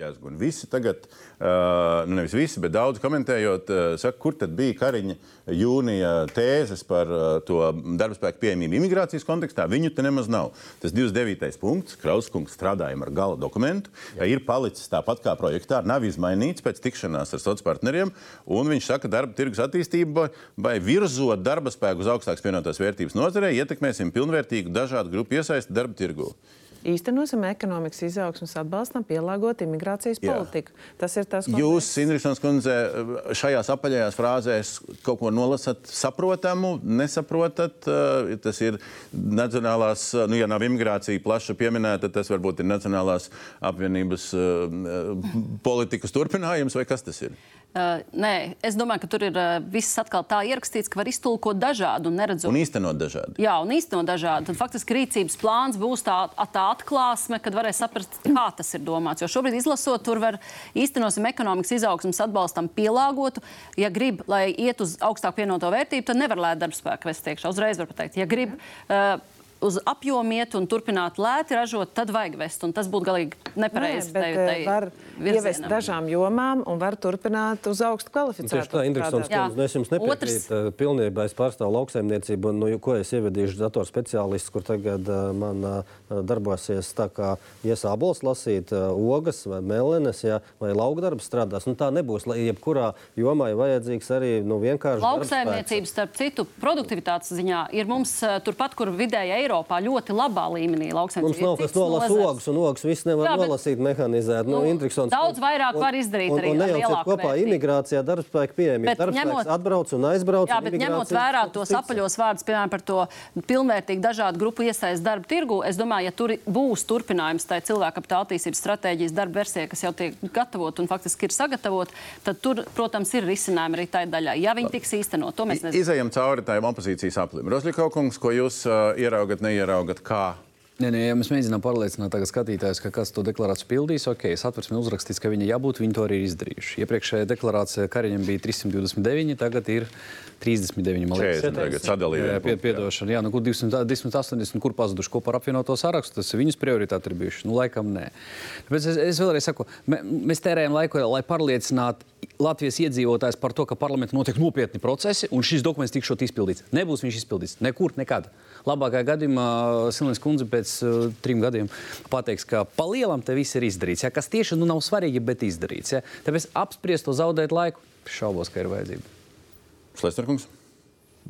Un visi tagad, uh, nu nevis visi, bet daudz komentējot, uh, saka, kur tad bija Kariņa jūnija tēzes par uh, to darba spēku pieejamību imigrācijas kontekstā. Viņu te nemaz nav. Tas 29. punkts, Krauskungs strādājam ar gala dokumentu, ja ir palicis tāpat kā projektā, nav izmainīts pēc tikšanās ar sociāliem partneriem, un viņš saka, ka darba tirgus attīstība vai virzot darba spēku uz augstākas pievienotās vērtības nozarē, ietekmēsim pilnvērtīgu dažādu grupu iesaisti darba tirgu. Īstenosim ekonomikas izaugsmas atbalstam, pielāgot imigrācijas Jā. politiku. Tas ir tas, ko Jūs, Indriksons kundze, šajās apaļajās frāzēs kaut ko nolasat saprotamu, nesaprotat. eh, Tas ir nacionālās, nu, ja nav imigrācija plaša pieminēta, tas varbūt ir Nacionālās apvienības uh, politikas turpinājums, vai kas tas ir? Uh, nē, es domāju, ka tur ir uh, viss atkal tā ierakstīts, ka var iztulkot dažādu un neredzot. Un īstenot dažādi. Jā, un īstenot dažādi. Tad faktiski rīcības plāns būs tā, tā atklāsme, kad varēs saprast, kā tas ir domāts. Jo šobrīd izlasot, tur var īstenosim ekonomikas izaugsmas atbalstam pielāgotu. Ja grib, lai iet uz augstāk pienoto vērtību, tad nevar lēt darbspēku vest iekšā. Uzreiz var pateikt, ja grib. Uh, uz apjomu iet un turpināt lēti ražot, tad vajag vest. Un tas būtu galīgi nepareizi. Nē, bet eh, var ievest dažām jomām un var turpināt uz augstu kvalificētu. Tieši tā, Indriksons kundze, nu, es jums nepiekrītu uh, pilnībā. Es pārstāvu lauksaimniecību, un, nu, ko es ievadīšu datorspeciālists, kur tagad uh, man uh, darbosies tā kā iesābols lasīt uh, ogas vai melenes, ja, vai laukdarbs strādās. Nu, tā nebūs, lai jebkurā jomā ir vajadzīgs arī nu, vienkārši Lauksaimniecības, starp citu, produktivitātes ziņā ir mums uh, turpat, kur vidēji Eiropā ļoti labā līmenī Mums lauksaimniecība. nav kas nolasa ogas, un ogas viss nevar Jā, bet- nolasīt, mehanizēt. Nu, Nu, daudz vairāk var izdarīt un, arī un, un ar lielāku kopā vērtību. imigrācijā darbspēka pieejamība. Darbspēks atbrauc un aizbrauc. Jā, un bet ņemot vērā kaut kas tos cits. apaļos vārdus, piemēram, par to pilnvērtīgu dažādu grupu iesaistību darba tirgu, es domāju, ja tur būs turpinājums tai cilvēka kapitāla attīstības stratēģijas darba versijai, kas jau tiek gatavot un faktiski ir sagatavot, tad tur, protams, ir risinājumi arī tai daļai. Ja viņi tiks īstenot, to mēs nezinām. Izejam cauri tām opozīcijas aplim. Rozļikovkungs, ko jūs uh, ieraugat, neieraugat, kā Nē, nē, ja mēs mēģinām pārliecināt skatītājus, ka kāds to deklarāciju pildīs, ok, satversmē uzrakstīts, ka viņa jābūt, viņi to arī ir izdarījuši. Iepriekšējā deklarācijā Kariņam bija 329, tagad ir 39. man liekas. 40 tagad sadalīja Jā, vienu jā, jā. piedošana. Nu, kur 200, 280, kur pazuduši kopā ar apvienoto sarakstu, tas viņas prioritāte ir bijuši. Nu, laikam nē. Tāpēc es, es vēlreiz saku, mē, mēs tērējam laiku, lai pārliecinātu Latvijas iedzīvotājs par to, ka parlamentā notiek nopietni procesi un šis dokuments tikšot izpildīts. Nebūs viņš izpildīts nekur, nekad. Labākajā gadījumā Silvijas kundze pēc uh, trim gadiem pateiks, ka pa lielam te viss ir izdarīts. Ja, kas tieši nu, nav svarīgi, bet izdarīts. Ja. Tāpēc apspriest to zaudēt laiku, šaubos, ka ir vajadzība. Šlesterkungs?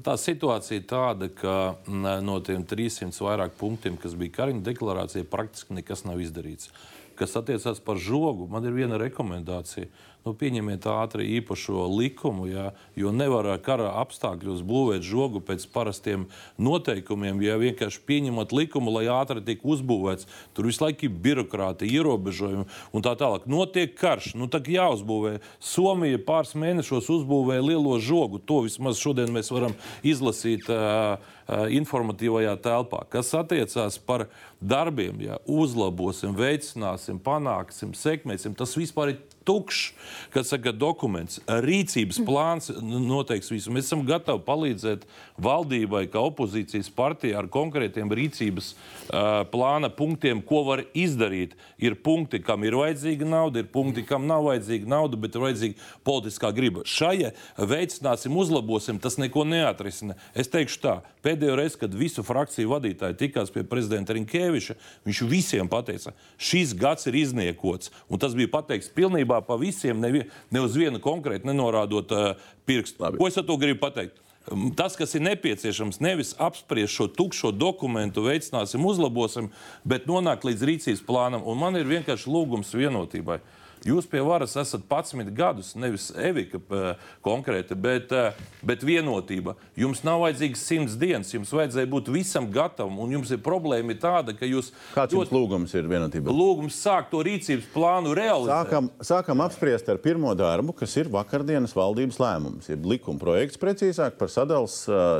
Tā situācija ir tāda, ka mm, no tiem 300 vairāk punktiem, kas bija Kariņa deklarācijā, praktiski nekas nav izdarīts. Kas attiecās par žogu, man ir viena rekomendācija. Nu, pieņemiet ātri īpašo likumu, jā, jo nevar kara apstākļos būvēt žogu pēc parastiem noteikumiem. Ja vienkārši pieņemat likumu, lai ātri tiek uzbūvēts, tur visu laiku ir birokrātija, ierobežojumi un tā tālāk. Notiek karš, nu tā jāuzbūvē. Somija pāris mēnešos uzbūvēja lielo žogu. To vismaz šodien mēs varam izlasīt. Uh, uh, informatīvajā telpā, kas attiecās par darbiem, ja uzlabosim, veicināsim, panāksim, sekmēsim. Tas vispār ir tukšs, kas saka, dokuments, rīcības plāns noteiks visu. Mēs esam gatavi palīdzēt valdībai, kā opozīcijas partijai ar konkrētiem rīcības uh, plāna punktiem, ko var izdarīt. Ir punkti, kam ir vajadzīga nauda, ir punkti, kam nav vajadzīga nauda, bet ir vajadzīga politiskā griba. Šajā veicināsim, uzlabosim, tas neko neatrisina. Es teikšu tā, pēdējo reizi, kad visu frakciju vadītāji tikās pie prezidenta Rinkēviča, viņš visiem pateica, šis gads ir izniekots. Un tas bija pateikts pilnībā pa visiem, nevi, ne uz vienu konkrēti nenorādot uh, pirkstu. Labi. Ko es ar to gribu pateikt? Um, Tas, kas ir nepieciešams, nevis apspriest šo tukšo dokumentu, veicināsim, uzlabosim, bet nonākt līdz rīcības plānam. Un man ir vienkārši lūgums vienotībai. Jūs pie varas esat 11 gadus, nevis Evika eh, konkrēti, bet, eh, bet vienotība. Jums nav vajadzīgs simts dienas, jums vajadzēja būt visam gatavam, un jums ir problēma tāda, ka jūs. Kāds jums lūgums ir vienotība? Lūgums sākt to rīcības plānu realizēt. Sākam, sākam apspriest ar pirmo darbu, kas ir vakardienas valdības lēmums. Ir likuma projekts precīzāk par sadalījuma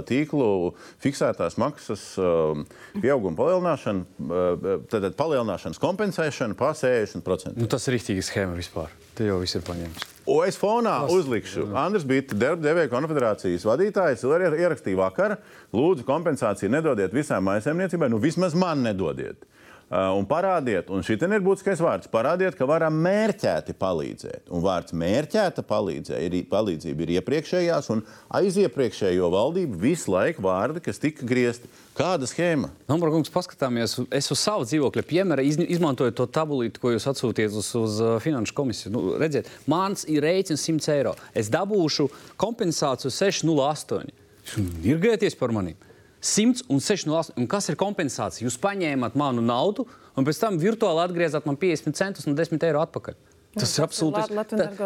tīklu fiksētās maksas uh, pieauguma palielināšanu, uh, tad palielināšanas kompensēšanu pa 60%. Nu, tas ir rīktīgi schēma vispār. Te jau viss ir paņemts. O, es fonā uzlikšu. Andris bija darba devēja konfederācijas vadītājs. Ierakstīja vakar, lūdzu, kompensāciju nedodiet visām maisaimniecībai, nu vismaz man nedodiet. Uh, un parādiet, un šī ir būtiskais vārds, parādiet, ka varam mērķēti palīdzēt. Un vārds mērķēta palīdzē, ir, palīdzība ir iepriekšējās un aiziepriekšējo valdību visu laiku vārdi, kas tika griezti. Kāda schēma? Nombraukungs, paskatāmies, es uz savu dzīvokļa piemēra iz, izmantoju to tabulīti, ko jūs atsūtījāt uz, uz uh, finanšu komisiju. Nu, redziet, mans ir rēķins 100 eiro. Es dabūšu kompensāciju 6,08. Ir gēties par maniem. 100 un 6,08. Un kas ir kompensācija? Jūs paņēmat manu naudu un pēc tam virtuāli atgriezāt man 50 centus un 10 eiro atpakaļ. Tas ir absolūti.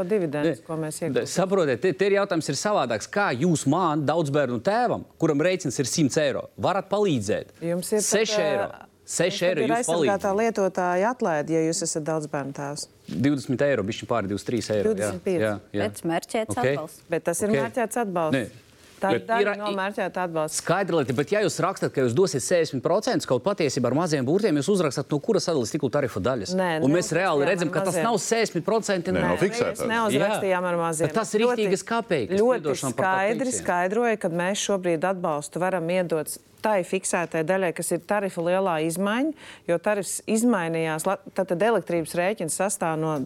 Dividendus, ko mēs iegūstam. Saprotiet, te, te ir jautājums ir savādāks. Kā jūs man, daudz bērnu tēvam, kuram rēķins ir 100 eiro, varat palīdzēt? Jums ir 6 eiro. 6 eiro Ir jūs palīdzat. lietotāja atlaide, ja jūs esat daudz bērnu tēvs. 20 eiro, bišķi pāri 23 eiro. jā, 25. Jā, jā. Pēc mērķētas Ok. atbalsts. Bet tas ir Ok. okay. mērķēts atbalsts. Nē. Tā ir Bet daļa ir- no mērķēta atbalsta. Skaidra lieta, bet ja jūs rakstat, ka jūs dosiet 60%, kaut patiesībā ar maziem burtiem jūs uzrakstat, no kuras sadalīs tikko tarifu daļas. Nē, Un mēs reāli redzam, ka tas nav 60% Nē, nav Mēs fiksētās. neuzrakstījām ar maziem. Bet tas ir rītīgas kapeikas. Ļoti skaidri skaidroja, ka mēs šobrīd atbalstu varam iedot tai fiksētai daļai, kas ir tarifu lielā izmaiņa, jo tarifs izmainījās. Tātad elektrības rēķins sastāv no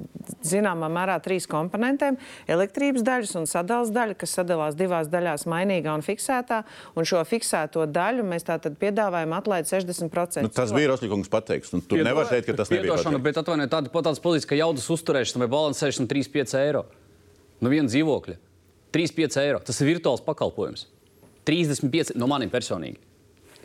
zināmā mērā trīs komponentiem - elektrības daļas un sadales daļa, kas sadalās divās daļās - mainīgā un fiksētā. Un šo fiksēto daļu mēs tātad piedāvājam atlaid 60%. Nu, tas bija Rosļikungs pateiks. Un tu nevari teikt, ka tas nebija Piedošana, bet atvainojiet, tāda pat tādas pozīcijas, ka jaudas uzturēšana vai balansēšana 3,5 eiro. Nu, viena dzīvokļa. 3,5 eiro. Tas ir virtuāls pakalpojums. 35 no maniem personīgi.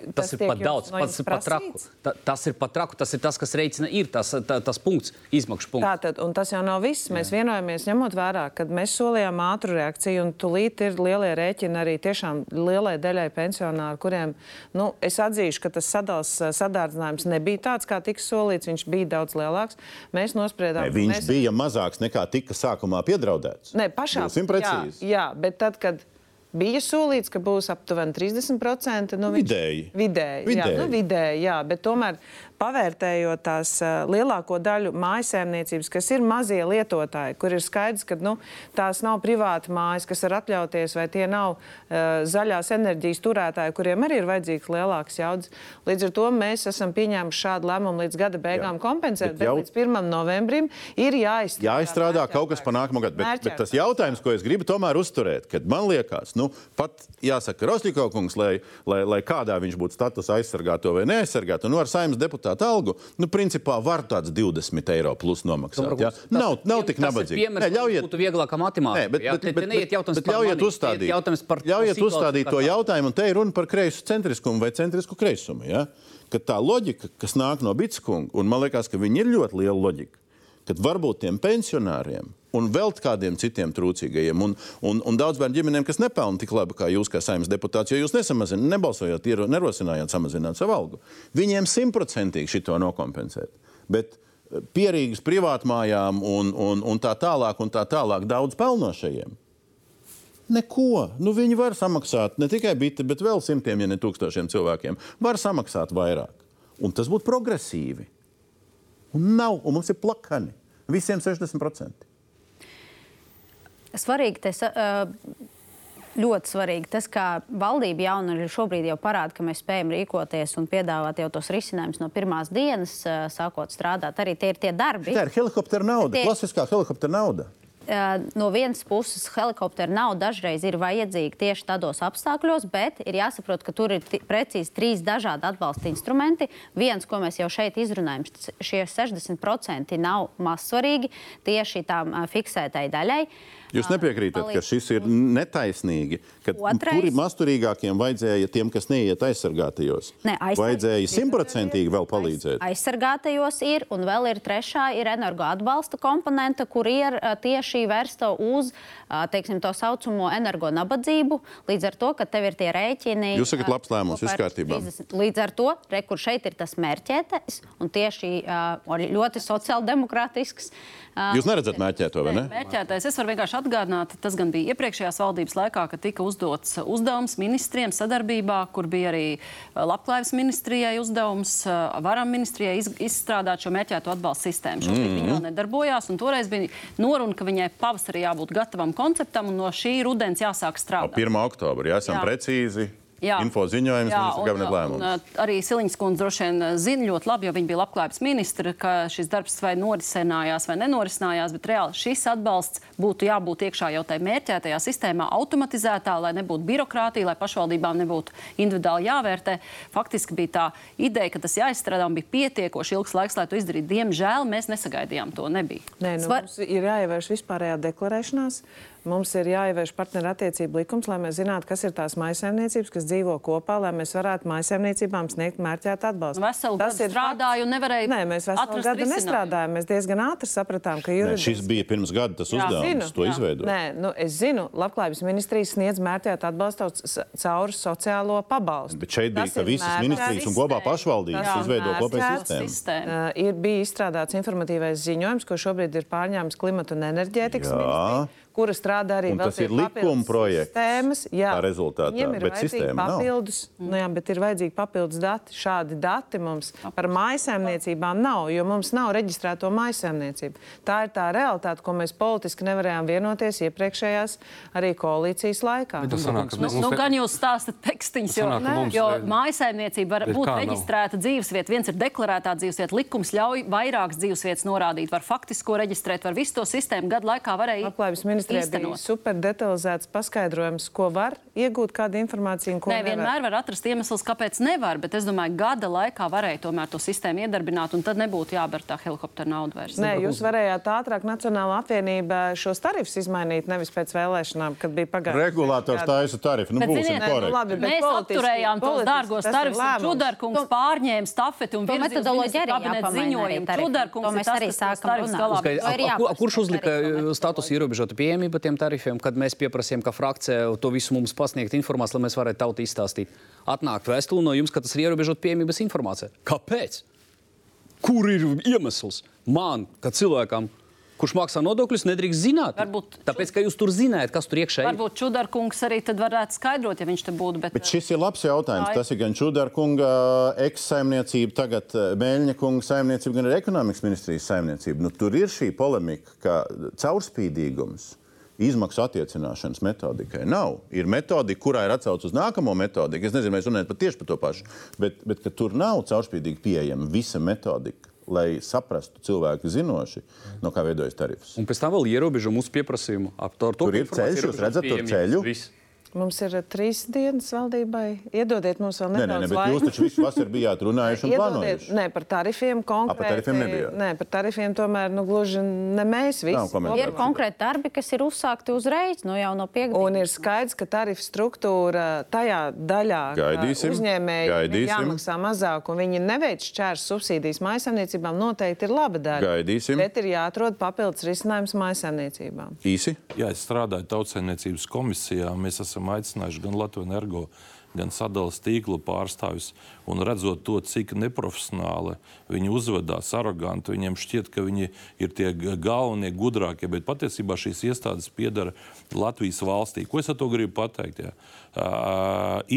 Tas, tas ir pat daudz, no pats jums ir pat traku. Ta, tas ir pat traku, tas ir tas, kas reicina, ir tas, tā, tas punkts, izmaksu punkts. Tātad, un tas jau nav viss. Mēs vienojamies, ņemot vērā, ka mēs solījām ātru reakciju, un tūlīt ir lielie rēķini arī tiešām lielai daļai pensionāru, kuriem, nu, es atzīšu, ka tas sadals, sadārdzinājums nebija tāds, kā tika solīts, viņš bija daudz lielāks. Mēs nospriedām, ka viņš mēs... bija mazāks nekā tika sākumā piedraudēts. Nē, pašā. Jā, jā, bet tad, kad bija solīts, ka būs aptuveni 30%, nu, Vidēji. Vidēji, Vidēji. Jā, nu, vidēji, jā, bet tomēr pavērtējot tās lielāko daļu mājasēmniecības, kas ir mazie lietotāji, kur ir skaidrs, ka nu, tās nav privāti mājas, kas var atļauties, vai tie nav uh, zaļās enerģijas turētāji, kuriem arī ir vajadzīgs lielāks jaudas. Līdz ar to mēs esam pieņēmuši šādu lēmumu līdz gada beigām jā. kompensēt, Bet bet, jau- līdz 1. novembrim ir jāizstrādā. Jāizstrādā kaut kas par nākamo gadu. Bet, bet tas jautājums, ko es gribu tomēr uzturēt, kad man liekas, nu, pat jāsaka, Rosļiko kungs, lai, lai, lai kādā viņš būtu status aizsargāto vai neaizsargāto, nu, ar saimnes deputātu algu, nu, principā var tāds 20 eiro plus nomaksāt. Ja? Nav, nav tik nabadzīgi. Piemērs, Nē, ļaujiet, būtu vieglākā matemātikā. Nē, bet, jā, bet, te, bet, te neiet jautājums bet par ļaujiet mani, uzstādīt, jautājums par ļaujiet situāciju uzstādīt to jautājumu, un te ir runa par kreisu centriskumu vai centrisku kreisumu. Ja? Kad tā loģika, kas nāk no Bitskunga, un man liekas, ka viņi ir ļoti liela loģika, kad varbūt tiem pensionāriem un vēl kādiem citiem trūcīgajiem, un, un, un daudz bērnu ģimenēm, kas nepelna tik labi kā jūs, kā saimnes deputāts, jo jūs nesamazināt, nebalsojot, iero- nerosinājāt samazināt savu algu. Viņiem simtprocentīgi šito nokompensēt. Bet eh, pierīgas privātmājām un, un, un tā tālāk, un tā tālāk daudz pelnošajiem. Neko. Nu, viņi var samaksāt ne tikai biti, bet vēl simtiem, ja ne tūkstošiem cilvēkiem. Var samaksāt vairāk. Un tas būtu progresīvi. Un nav, un mums ir plakani. Visiem 60%. Svarīgi tas. Uh, Ļoti svarīgi tas, ka valdība jau arī šobrīd jau parāda, ka mēs spējam rīkoties un piedāvāt jau tos risinājumus no pirmās dienas, uh, sākot strādāt. Arī tie ir tie darbi. Tā ir helikoptera nauda, Tie- klasiskā helikoptera nauda. Uh, no vienas puses, helikoptera nav dažreiz ir vajadzīga tieši tādos apstākļos, bet ir jāsaprot, ka tur ir precīzi trīs dažādi atbalsta instrumenti. Viens, ko mēs jau šeit izrunājam, šie 60% nav mazsvarīgi tieši tām uh, fiksētai daļai. Jūs nepiekrītat, ka šis ir netaisnīgi, ka turi masturīgākiem vajadzēja tiem, kas neiet aizsargātajos. Ne, aizsarg- Vajadzēja simtprocentīgi vēl palīdzēt. Aizsargātajos ir, un vēl ir trešā, ir energoatbalsta komponente, kur ir tieši vērsta uz teiksim, to saucamo energonabadzību. Līdz ar to, ka tev ir tie rēķini. Jūs sakat, labs lēmums, viss kārtībā. 30. Līdz ar to, re, kur šeit ir tas mērķētais un tieši ļoti sociāldemokrātisks. Jūs neredzat mērķēto, vai ne? Mērķētais. Es varu vienkārši atgādināt, tas gan bija iepriekšējās valdības laikā, kad tika uzdots uzdevums ministriem sadarbībā, kur bija arī uh, Labklājības ministrijai uzdevums, uh, varam ministrijai iz, izstrādāt šo mērķēto atbalstu sistēmu. Šobrīd mm. Mhm. viņa vēl nedarbojās, un toreiz bija noruna, ka viņai pavasarī jābūt gatavam konceptam, un no šī rudens jāsāk strādāt. 1. oktobrī, ja esam Jā. precīzi. Jā. Info ziņojums, ministra un- kabineta un, lēmums. uh, Arī Siliņas kundze droši vien uh, zina ļoti labi, jo viņa bija labklājības ministra, ka šis darbs vai norisinājās vai nenorisinājās, bet reāli šis atbalsts būtu jābūt iekšā jau tajā mērķētajā sistēmā, automatizētā, lai nebūtu birokrātija, lai pašvaldībām nebūtu individuāli jāvērtē. Faktiski bija tā ideja, ka tas jāizstrādā un bija pietiekoši ilgs laiks, lai to izdarītu. Diemžēl mēs nesagaidījām to. Nebija. Nē, nu, Svar- mums ir jāievērš vispārējā deklarēšanās. Mums ir jāievērš partnerattiecību likums, lai mēs zinātu, kas ir tās maisaimniecības, kas dzīvo kopā, lai mēs varētu maisaimniecībām sniegt mērķētu atbalstu. Veselu gadu strādāju nevarēju Nē, mēs veselu gadu nestrādājām. Mēs diezgan ātri sapratām, ka juridiski. šis bija pirms gada tas Jā. uzdevums, Zinu, to jā. izveidot. Nē, nu, es zinu, Labklājības ministrijas sniedz mērķētu atbalstu caur sociālo pabalstu. Bet šeit bija, Tas ka visas ministrijas un kopā pašvaldības Tas izveido kopēju sistēmu. Uh, ir bija izstrādāts informatīvais ziņojums, ko šobrīd ir pārņēmis klimata un enerģētikas ministrija, kura strādā arī pie ir likuma tā rezultātā, viņiem ir bet vajadzīgi sistēma nav. papildus, nu jā, bet ir vajadzīgi papildus dati. Šādi dati mums par mājsaimniecībām nav, jo mums nav reģistrēto mājsaimniecību. Tā ir tā realitāte, ko mēs politiski nevarējām vienoties iepriekšējās arī koalīcijas laikā. Tas sanāk, ka Nu, mums nu, gan jūs stāstat tekstiņus, jo, Sanāk, mums jo mājsaimniecība var Bet būt reģistrēta dzīvesvieta. Viens ir deklarētā dzīvesvieta, likums ļauj vairākas dzīvesvietas norādīt, var faktisko reģistrēt, var visu to sistēmu gadu laikā varēja Labklājības ministrijā bija īstenot. super detalizēts paskaidrojums, ko var iegūt, kāda informācija un ko Nē, nevar. vienmēr var atrast iemeslus, kāpēc nevar, bet es domāju, gada laikā varēja tomēr to sistēmu iedarbināt, un tad nebūtu jāber tā helikoptera nauda vairs. Nē, jūs varējāt ātrāk Nacionālā apvienība šos tarifus izmainīt, nevis pēc vēlēšanām, kad bija pagājuši. Regulātors taisa tarifu. Nu, Bet, būsim ziniet, Nē, nu korekti. labi, bet Mēs apturējām tos dārgos tarifus. Čudarkungs pārņēma stafeti un ministra arī tarifi. Čudarkungs To ir mēs tas, arī kas runāt. galā Kurš uzlika to statusu ierobežotu pieejamību tiem tarifiem, kad mēs pieprasījām, ka frakcija to visu mums pasniegt informāciju, lai mēs varētu tautu izstāstīt? Atnāk vēstule no jums, ka tas ir ierobežot pieejamības informācija. Kāpēc? Kur ir iemesls man, ka cilvēkam, kurš maksā nodokļus, nedrīkst zināt? Varbūt- Tāpēc, ka jūs tur zināt, kas tur iekšā ir. Varbūt Čudarkungs arī tad varētu skaidrot, ja viņš te būtu. Bet, Bet šis ir labs jautājums. Tā ir. Tas ir gan Čudara kunga eksaimniecība, tagad eh, Mēļņa kunga saimniecība, gan arī ekonomikas ministrijas saimniecība. Nu, tur ir šī polemika, ka caurspīdīgums. Izmaksu attiecināšanas metodikai nav. Ir metodika, kurā ir atsauce uz nākamo metodiku. Es nezinu, mēs runājam par tieši par to pašu, bet, bet tur nav caurspīdīgi pieejama visa metodika, lai saprastu cilvēku zinoši, no kā veidojas tarifs. Un pēc tam vēl ierobežo mūsu pieprasījumu. Ap to, ar to Tur ir ceļš, jūs redzat tur ceļu? Viss. Mums ir eh, trīs dienas valdībai. Iedodiet mums vēl Nē, nedaudz nē, nē, bet laika. jūs taču visu vasaru bijāt runājuši un Iedodiet, plānojuši. nē, par tarifiem konkrēti. par tarifiem nebijāt? Nē, par tarifiem tomēr nu, gluži ne mēs visi. Nav. Ir konkrēti darbi, kas ir uzsākti uzreiz, nu jau no piekdienas. Un ir skaidrs, ka tarifu struktūra tajā daļā Gaidīsim, uzņēmējiem ir gaidīsim. jāmaksā mazāk, un viņi neveic šķērs subsīdijas maisaimniecībām, noteikti ir laba daļa. Gaidīsim. Bet ir jāatrod papildus risinājums maisaimniecībām. Īsi. Jā, es strādāju tautsēmniecības komisijā. Mēs esam aicinājuši gan Latviju energo, gan sadalījuma tīkla pārstāvis. Un redzot to, cik neprofesionāli viņi uzvedās, aroganti, viņiem šķiet, ka viņi ir tie galvenie, gudrākie. Bet patiesībā šīs iestādes piedara Latvijas valstī. Ko es ar to gribu pateikt? Jā?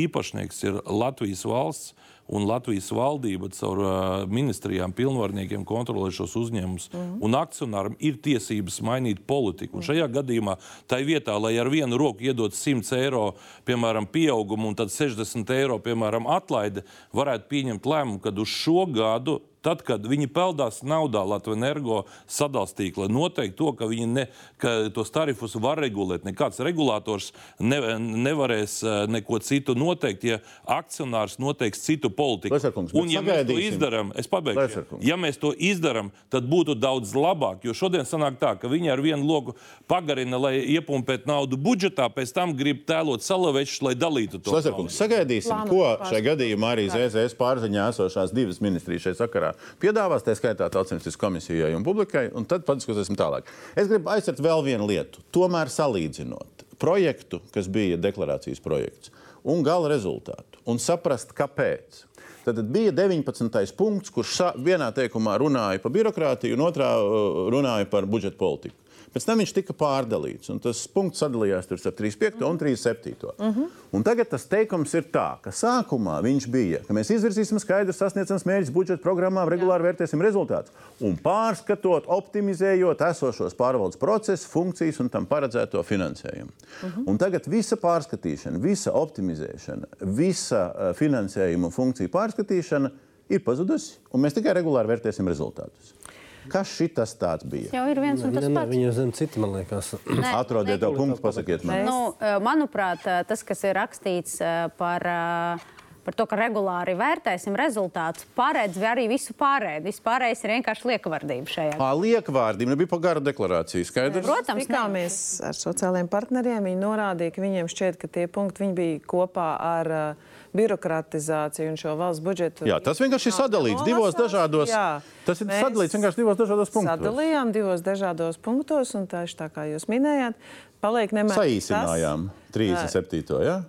Īpašnieks ir Latvijas valsts. Un Latvijas valdība caur uh, ministrijām, pilnvarniekiem kontrolē šos uzņēmumus. Mm. Un akcionāram ir tiesības mainīt politiku. Un šajā gadījumā, tai vietā, lai ar vienu roku iedot 100 eiro, piemēram, pieaugumu, un tad 60 eiro, piemēram, atlaide, varētu pieņemt lēmumu, ka uz šo gadu Tad, kad viņi peldās naudā Latvijas energo sadalstīklā, noteikti to, ka viņi ne, ka tos tarifus var regulēt. Nekāds regulators ne, nevarēs eh, neko citu noteikt, ja akcionārs noteiks citu politiku. Lesarkungs, bet Un, ja mēs to sagaidīsim. izdarām, es pabeigšu. Lesarkungs. Ja mēs to izdarām, tad būtu daudz labāk. Jo šodien sanāk tā, ka viņi ar vienu loku pagarina, lai iepumpētu naudu budžetā, pēc tam grib tēlot salavečus, lai dalītu to. Šlesarkungs, sagaidīsim, ko šajā gadījumā arī ZZS pārziņā esošās divas ministrijas šajā sakarā piedāvās, tā skaitā Tautsības komisijai un publikai, un tad padiskutēsim tālāk. Es gribu aizsvērt vēl vienu lietu. Tomēr salīdzinot projektu, kas bija deklarācijas projekts, un gala rezultātu, un saprast, kāpēc. Tad bija 19. punkts, kurš vienā teikumā runāja par birokrātiju, un otrā uh, runāja par budžeta politiku. Pēc tam viņš tika pārdalīts, un tas punkts sadalījās ar 35. un 37. Un tagad tas teikums ir tā, ka sākumā viņš bija, ka mēs izvirzīsim skaidrs sasniedzams mērķis budžeta programmām, regulāri vērtēsim rezultātus. Un pārskatot, optimizējot esošos pārvaldes procesus, funkcijas un tam paredzēto finansējumu. Un tagad visa pārskatīšana, visa optimizēšana, visa uh, finansējuma un funkciju pārskatīšana ir pazudusi, un mēs tikai regulāri vērtēsim rezultātus. Kas šitas tāds bija? jau ir viens un tas ne, pats. viņa zem cita, man liekas. Nē, <coughs> Atrodiet to punktu, pasakiet man. Nu, manuprāt, tas, kas ir rakstīts par, par to, ka regulāri vērtēsim rezultātus, paredz arī visu pārējo. Viss pārējais ir vienkārši liekavardība šajā. Ā, Liekvārdība nebija pagara deklarācija. Skaidrs? Protams, tikāmies ar sociālajiem partneriem. Viņi norādīja, ka viņiem šķiet, ka tie punkti viņi bija kopā ar uh, birokratizāciju un šo valsts budžetu. Jā, tas vienkārši ir sadalīts divos dažādos. Jā. Tas ir sadalīts vienkārši divos dažādos punktos. Sadalījām divos dažādos punktos, un tieši tā kā jūs minējāt, paliek nemēr. Saīsinājām 37. Ja?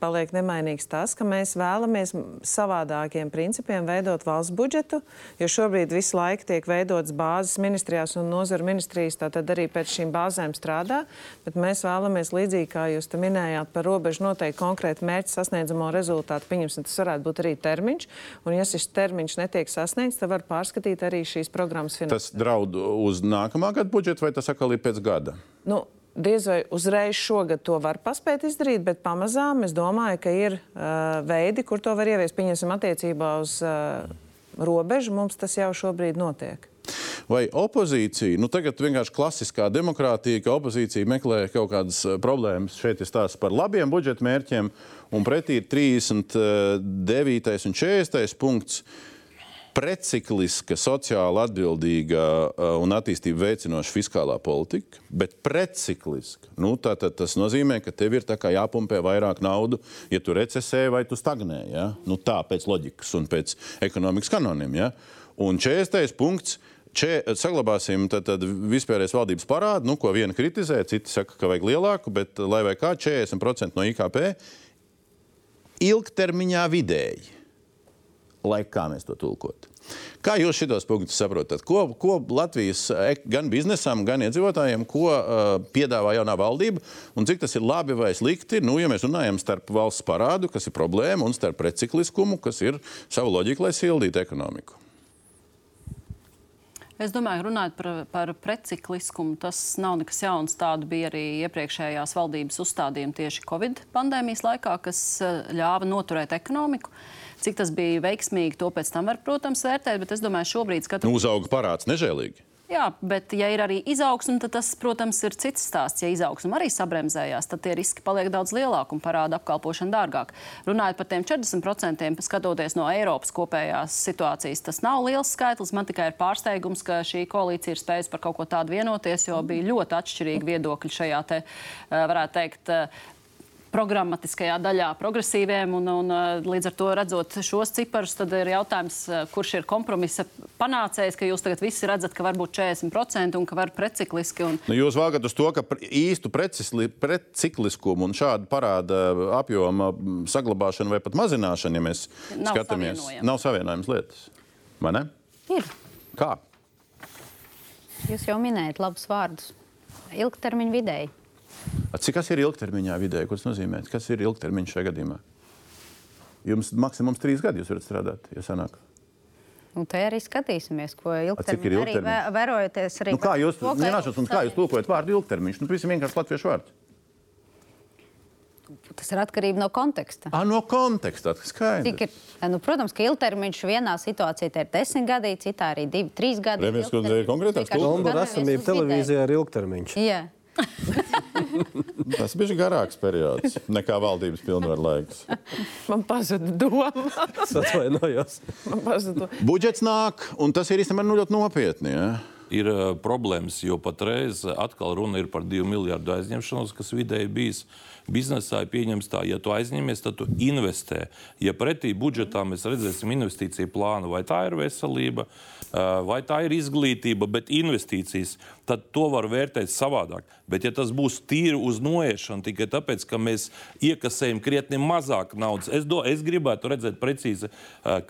Paliek nemainīgs tas, ka mēs vēlamies savādākiem principiem veidot valsts budžetu, jo šobrīd visu laiku tiek veidotas bāzes ministrijās un nozaru ministrijas, tātad arī pēc šīm bāzēm strādā, bet mēs vēlamies līdzīgi, kā jūs te minējāt, par robežu noteikti konkrēti mērķi sasniedzamo rezultātu. Pieņemsim, tas varētu būt arī termiņš, un ja šis termiņš netiek sasniegts, tad var pārskatīt arī šīs programmas finansējumu. Tas draud uz nākamā gada budžetu vai tas atkal ir pēc gada? Nu, Diez vai uzreiz šogad to var paspēt izdarīt, bet pamazām es domāju, ka ir uh, veidi, kur to var ieviest. Pieņemsim, attiecībā uz uh, robežu mums tas jau šobrīd notiek. Vai opozīcija, nu tagad vienkārši klasiskā demokrātija, ka opozīcija meklē kaut kādas uh, problēmas, šeit ir stāsts par labiem budžeta mērķiem, un pretī ir 39. un 40. punkts precikliska, sociāli atbildīga uh, un attīstību veicinoša fiskālā politika, bet precikliska. Nu, tātad tas nozīmē, ka tev ir jāpumpē vairāk naudu, ja tu recesē vai tu stagnē. Ja? Nu, tā pēc loģikas un pēc ekonomikas kanoniem. Ja? Un 40. punkts. Če, saglabāsim tad, tad vispārējais valdības parādu, nu, ko viena kritizē, citi saka, ka vajag lielāku, bet lai vai kā 40% no IKP ilgtermiņā vidēji lai kā mēs to tulkotu. Kā jūs šitos punktus saprotat? Ko, ko Latvijas gan biznesam, gan iedzīvotājiem, ko uh, piedāvā jaunā valdība un cik tas ir labi vai slikti? Nu, ja mēs runājam starp valsts parādu, kas ir problēma, un starp precikliskumu, kas ir sava loģika, lai sildītu ekonomiku. Es domāju, runājot par, par precikliskumu, tas nav nekas jauns. Tāda bija arī iepriekšējās valdības uzstādījuma tieši Covid pandēmijas laikā, kas ļāva noturēt ekonomiku. Cik tas bija veiksmīgi, to pēc tam var, protams, vērtēt, bet es domāju, šobrīd skatoties. Nu, uzauga parāds nežēlīgi. Jā, bet, ja ir arī izaugsme, tad tas, protams, ir cits stāsts. Ja izaugsme arī sabremzējās, tad tie riski paliek daudz lielāki un parāda apkalpošana dārgāk. Runājot par tiem 40%, skatoties no Eiropas kopējās situācijas, tas nav liels skaitlis. Man tikai ir pārsteigums, ka šī koalīcija ir spējusi par kaut ko tādu vienoties, jo bija ļoti atšķirīgi viedokļi šajā, te, varētu teikt, programmatiskajā daļā progresīviem. Un, un, līdz ar to redzot šos ciparus, tad ir jautājums, kurš ir kompromisa panācējs, ka jūs tagad visi redzat, ka var būt 40% un ka var precikliski. Un... Nu, jūs valgat uz to, ka īstu precikliskumu un šādu parāda apjoma saglabāšanu vai pat mazināšanu, ja mēs nav skatāmies, savienojams. nav savienojams lietas. Vai ne? Ir. Kā? Jūs jau minējat labus vārdus. Ilgtermiņa vidēji. Cik tas ir ilgtermiņā vidēji? Ko tas nozīmē? Kas ir ilgtermiņš šajā gadījumā? Jums maksimums trīs gadi jūs varat strādāt, ja sanāk. Un te arī skatīsimies, ko ir ilgtermiņā arī vē- vērojoties arī Nu, kā jūs, to, ka- nenāšot, un kā jūs tulkojat vārdu ilgtermiņš? Nu, pavisam vienkārši latviešu vārds. Tas ir atkarība no konteksta. Ah, no konteksta. Ir, nu, protams, ka ilgtermiņš vienā situācijā ir desmit gadi, citā arī divi, trīs gadi. Remijas kundze ir konkrētāks skatāmies esamība televīzijā ir ilgtermiņš. Jā. <laughs> Tas bija garāks periods nekā valdības pilnvaru laiks. Man pazuda doma. Es atvainojos. Budžets nāk, un tas ir īstenībā nu, ļoti nopietni. Ja? ir uh, problēmas, jo patreiz atkal runa ir par 2 miljardu aizņemšanos, kas vidēji bijis. Biznesā ir pieņemts tā, ja tu aizņemies, tad tu investē. Ja pretī budžetā mēs redzēsim investīciju plānu, vai tā ir veselība, vai tā ir izglītība, bet investīcijas, tad to var vērtēt savādāk. Bet ja tas būs tīri uz noiešanu tikai tāpēc, ka mēs iekasējam krietni mazāk naudas, es, do, es gribētu redzēt precīzi,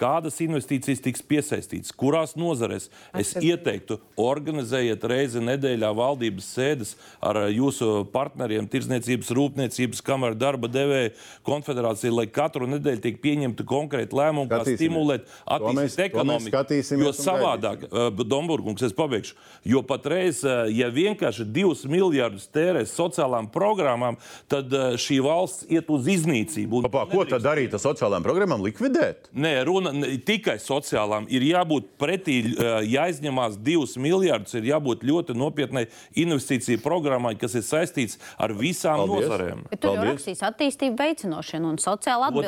kādas investīcijas tiks piesaistītas, kurās nozarēs. Es ieteiktu, organizējiet reizi nedēļā valdības sēdes ar jūsu partneriem, Tirzniecības rūpniecības kameru, darba devēja konfederācija, lai katru nedēļu tiek pieņemti konkrēti lēmumi, kā stimulēt attīstīt ekonomiku. Jo savādāk, Domburgungs, es pabeigšu, jo patreiz, ja vienkārši divus miljardus tērēs sociālām programmām, tad uh, šī valsts iet uz iznīcību. Un Pā, ko tad darīt ar sociālajām programmām? Likvidēt? Nē, runa ne, tikai sociālām. Ir jābūt pretī, uh, jāizņemās divus miljardus, ir jābūt ļoti nopietnai investīciju programmai, kas ir saistīts ar visām Paldies. nozarēm. Bet tur jau rakstīts attīstību veicinošana un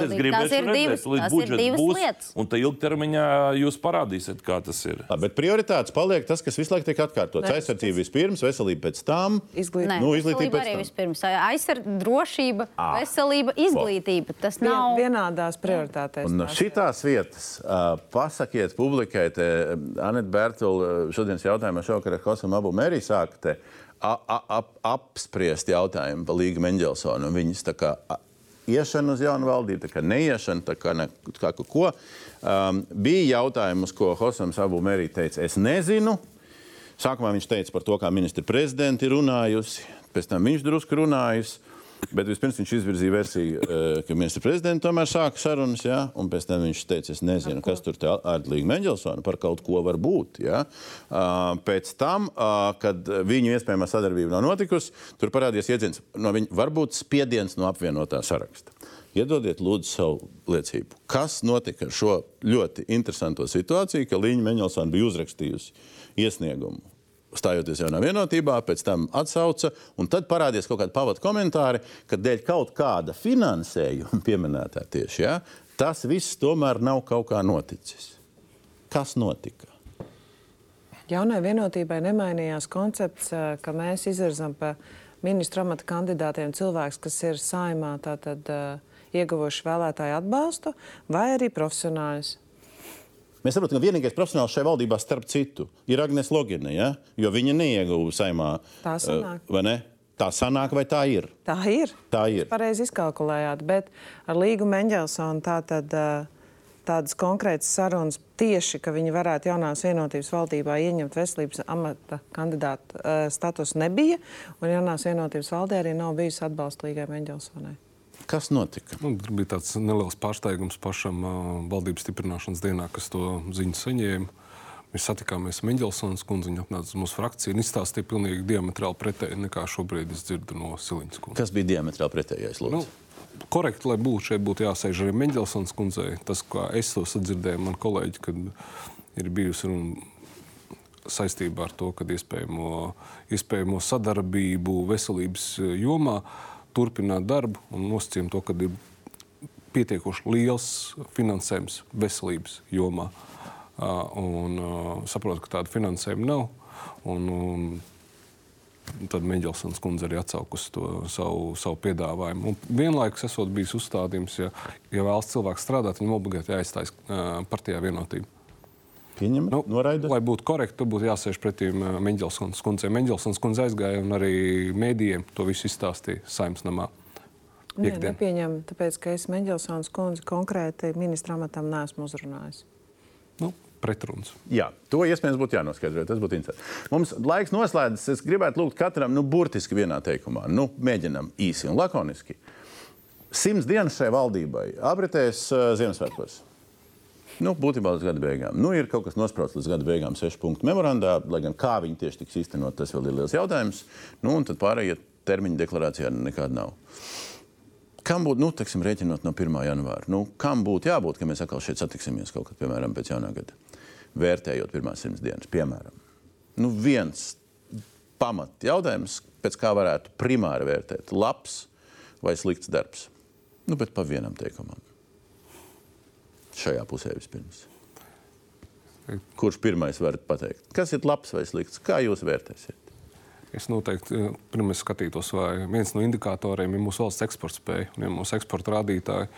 atbildība. gribēju Tās ir divas, tās ir divas būs, lietas. un tā ilgtermiņā jūs parādīsiet, kā tas ir. Tā, bet prioritātes paliek tas, kas visu laiku tiek atkārtots. Nē, Aizsardzība vispirms, veselība pēc tam. Izglītība. Nē, Nu, izglītība arī tam. vispirms. Aizsardzība, drošība, Ah. veselība, izglītība. Tas Vien, nav. vienādās prioritātēs. Un šitās vietas uh, pasakiet publikai, te Anita Bērtula šodienas jautājumā šovakar ar Kosam Abu Mērī sāka te a, a, ap, apspriest jautājumu par Līgu Mendelsonu un viņas tā kā a, iešana uz jaunu valdību, tā kā neiešana, tā kā, ne, kā ko. Um, bija jautājums, ko Hosams Abu Merī teica, es nezinu. Sākumā viņš teica par to, kā ministra prezidenti ir runājusi, pēc tam viņš drusku runājis. Bet vispirms viņš izvirzīja versiju, eh, ka ministra prezidents tomēr sāka sarunas, ja? un pēc tam viņš teica, es nezinu, kas tur ir Ardlīga Mendelsona par kaut ko var būt. Ja? Uh, pēc tam, uh, kad viņu iespējamā sadarbība nav notikusi, tur parādījās iedziens no viņa, varbūt spiediens no apvienotā saraksta. Iedodiet, lūdzu, savu liecību. Kas notika ar šo ļoti interesanto situāciju, ka Līņa Meņelsona bija uzrakstījusi iesniegumu stājoties jaunā vienotībā, pēc tam atsauca, un tad parādījās kaut kādi pavadu komentāri, ka dēļ kaut kāda finansējuma <laughs> pieminētā tieši, ja, tas viss tomēr nav kaut kā noticis. Kas notika? Jaunai vienotībai nemainījās koncepts, eh, ka mēs izvirzām pa ministru amata kandidātiem cilvēkus, kas ir saimā, tātad uh, ieguvuši vēlētāju atbalstu, vai arī profesionāļus. Mēs saprotam, ka vienīgais profesionāls šajā valdībā, starp citu, ir Agnēs Logina. Ja? Jo viņa neieguva saimā. Tā sanāk. Uh, vai ne? Tā sanāk, vai tā ir? Tā ir. Tā ir. Pareizi izkalkulējāt, bet ar Līgu Mendelsonu tā tad. Uh, tādas konkrētas sarunas tieši, ka viņi varētu jaunās vienotības valdībā ieņemt veselības amata kandidātu uh, statusu nebija, un jaunās vienotības valdē arī nav bijis atbalsta Līgai Mendelsonai. Kas notika? Nu, tur bija tāds neliels pārsteigums pašam uh, valdības stiprināšanas dienā, kas to ziņu saņēma. Mēs satikāmies ar Mendelsons kundzi, viņa atnāca uz mūsu frakciju un izstāstīja pilnīgi diametrāli pretēji nekā šobrīd es dzirdu no Siliņas kundzes. Kas bija diametrāli pretējais? Lūdzu? Nu, korekti, lai būtu šeit, būtu jāsēž arī Mendelsons kundzei. Tas, kā es to sadzirdēju, man kolēģi, kad ir bijusi runa saistībā ar to, ka iespējamo, iespējamo sadarbību veselības jomā turpināt darbu un nosacījām to, ka ir pietiekoši liels finansējums veselības jomā. Un saprotu, ka tāda finansējuma nav. Un, un, Tad Meģelsons kundze arī atsaukusi to savu, savu piedāvājumu. Un vienlaikus esot bijis uzstādījums, ja, ja vēlas cilvēks strādāt, viņam obligāti jāizstājas partijā vienotība. Pieņem, nu, noraida. Lai būtu korekti, tur būtu jāsēž pretī Meģelsons kundzei. Meģelsons kundze aizgāja un arī mēdījiem to visu izstāstīja saimnes namā. Nē, nepieņem, tāpēc, ka es Meģelsons kundzi konkrēti ministra amatam neesmu uzrunājis. Nu, pretruns. Jā, to iespējams būtu jānoskaidro. Tas būtu interesanti. Mums laiks noslēdzas. Es gribētu lūgt katram, nu, burtiski vienā teikumā. Nu, mēģinam īsi un lakoniski. Simts dienas šai valdībai apritēs uh, Ziemassvētkos. Nu, būtībā līdz gada beigām. Nu, ir kaut kas nosprausts līdz gada beigām, sešu punktu memorandā, lai gan kā viņi tieši tiks īstenot, tas vēl ir liels jautājums. Nu, un tad pārējie termiņi deklarācijā nekāda nav. Kam būtu, nu, teiksim, rēķinot no 1. janvāra, nu, kam būtu jābūt, ka mēs atkal šeit satiksimies kaut kad, piemēram, pēc jaunā gada? Vērtējot pirmās simts dienas, piemēram. Nu, viens pamat jautājums, pēc kā varētu primāri vērtēt, labs vai slikts darbs. Nu, bet pa vienam teikumam. Šajā pusē vispirms. Kurš pirmais var pateikt? Kas ir labs vai slikts? Kā jūs vērtēsiet? Es noteikti pirmie skatītos, vai viens no indikatoriem ir mūsu valsts eksporta spēja. Un, ja mūsu eksporta rādītāji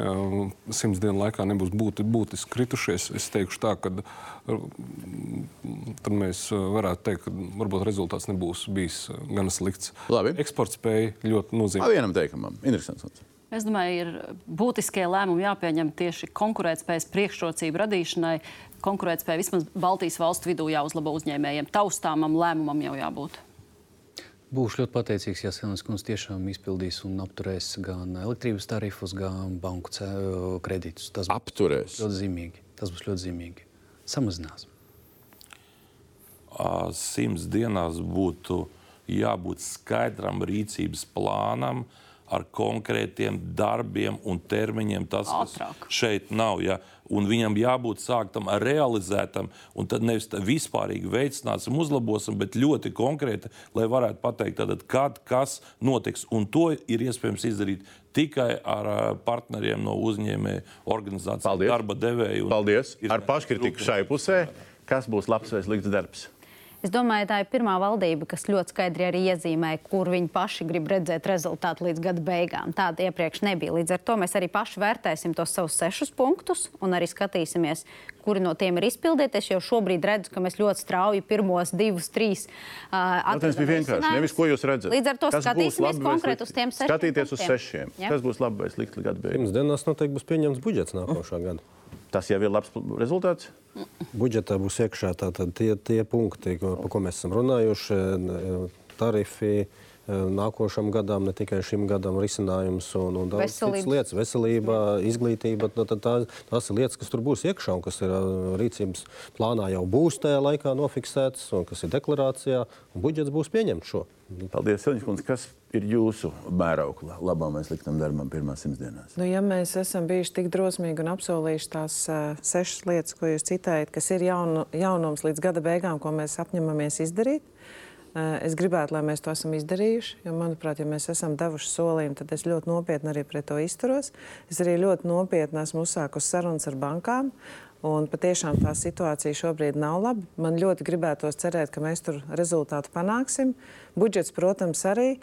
um, simts dienu laikā nebūs būti, būtiski kritušies, es teikšu tā, ka tad mēs varētu teikt, ka varbūt rezultāts nebūs bijis gan slikts. Labi. Eksporta spēja ļoti nozīmīga. Vienam teikumam, interesants. Es domāju, ir būtiskie lēmumi jāpieņem tieši konkurētspējas priekšrocību radīšanai. Konkurētspēja vismaz Baltijas valstu vidū jāuzlabo uzņēmējiem. Taustāmam lēmumam jau jābūt. Būšu ļoti pateicīgs, ja Silvijas kundze tiešām izpildīs un apturēs gan elektrības tarifus, gan banku kredītus. Tas apturēs. Ļoti zīmīgi. Tas būs ļoti zīmīgi. Samazinās. Simts dienās būtu jābūt skaidram rīcības plānam, ar konkrētiem darbiem un termiņiem. Tas Ātrāk. šeit nav. Ja? Un viņam jābūt sāktam, realizētam, un tad nevis tā vispārīgi veicināsim, uzlabosim, bet ļoti konkrēti, lai varētu pateikt, tātad, kad kas notiks. Un to ir iespējams izdarīt tikai ar partneriem no uzņēmēju organizācijas, Paldies. darba devēju. Paldies! Ar paškritiku šai pusē, kas būs labs vai slikts darbs? Es domāju, tā ir pirmā valdība, kas ļoti skaidri arī iezīmē, kur viņi paši grib redzēt rezultātu līdz gada beigām. Tāda iepriekš nebija. Līdz ar to mēs arī paši vērtēsim tos savus sešus punktus un arī skatīsimies, kuri no tiem ir izpildīti. Es jau šobrīd redzu, ka mēs ļoti strauji pirmos divus, trīs uh, Jautājums bija vienkārši. Nevis, ko jūs redzat. Līdz ar to Kas skatīsimies konkrēti uz tiem sešiem. Skatīties uz punktiem. sešiem. Ja? Kas būs labi vai slikti gada beigās? Pirms dienas noteikti būs pieņemts budžets nākošā gada. Tas jau ir labs rezultāts. Budžetā būs iekšā tie, tie punkti, ko, par ko mēs esam runājuši, tarifi. E, Nākošam gadam, ne tikai šim gadam, risinājums un, un daudz citas lietas, veselība, izglītība. nu, tad Tā, tās ir lietas, kas tur būs iekšā un kas ir ā, rīcības plānā jau būs tajā laikā nofiksētas un kas ir deklarācijā. un Budžets būs pieņemts šo. Paldies, Kundze. Kas ir jūsu mēraukla labam vai sliktam darbam pirmās simts dienās? Nu, ja mēs esam bijuši tik drosmīgi un apsolījuši tās uh, sešas lietas, ko jūs citējat, kas ir jaunu, jaunums līdz gada beigām, ko mēs apņemamies izdarīt, es gribētu, lai mēs to esam izdarījuši. Jo, manuprāt, ja mēs esam devuši solījumu, tad es ļoti nopietni arī pret to izturos. Es arī ļoti nopietni esmu uzsākusi sarunas ar bankām. Un patiešām tā situācija šobrīd nav laba. Man ļoti gribētos cerēt, ka mēs tur rezultātu panāksim. Budžets, protams, arī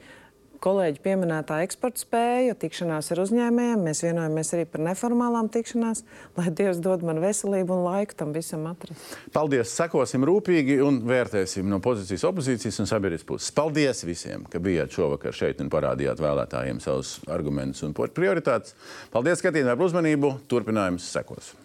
kolēģi pieminētā eksporta spēja, tikšanās ar uzņēmējiem. Mēs vienojamies arī par neformālām tikšanās, lai Dievs dod man veselību un laiku tam visam atrast. Paldies! Sekosim rūpīgi un vērtēsim no pozīcijas, opozīcijas un sabiedrības puses. Paldies visiem, ka bijāt šovakar šeit un parādījāt vēlētājiem savus argumentus un prioritātes. Paldies, skatījumiem, par uzmanību! Turpinājums sekos!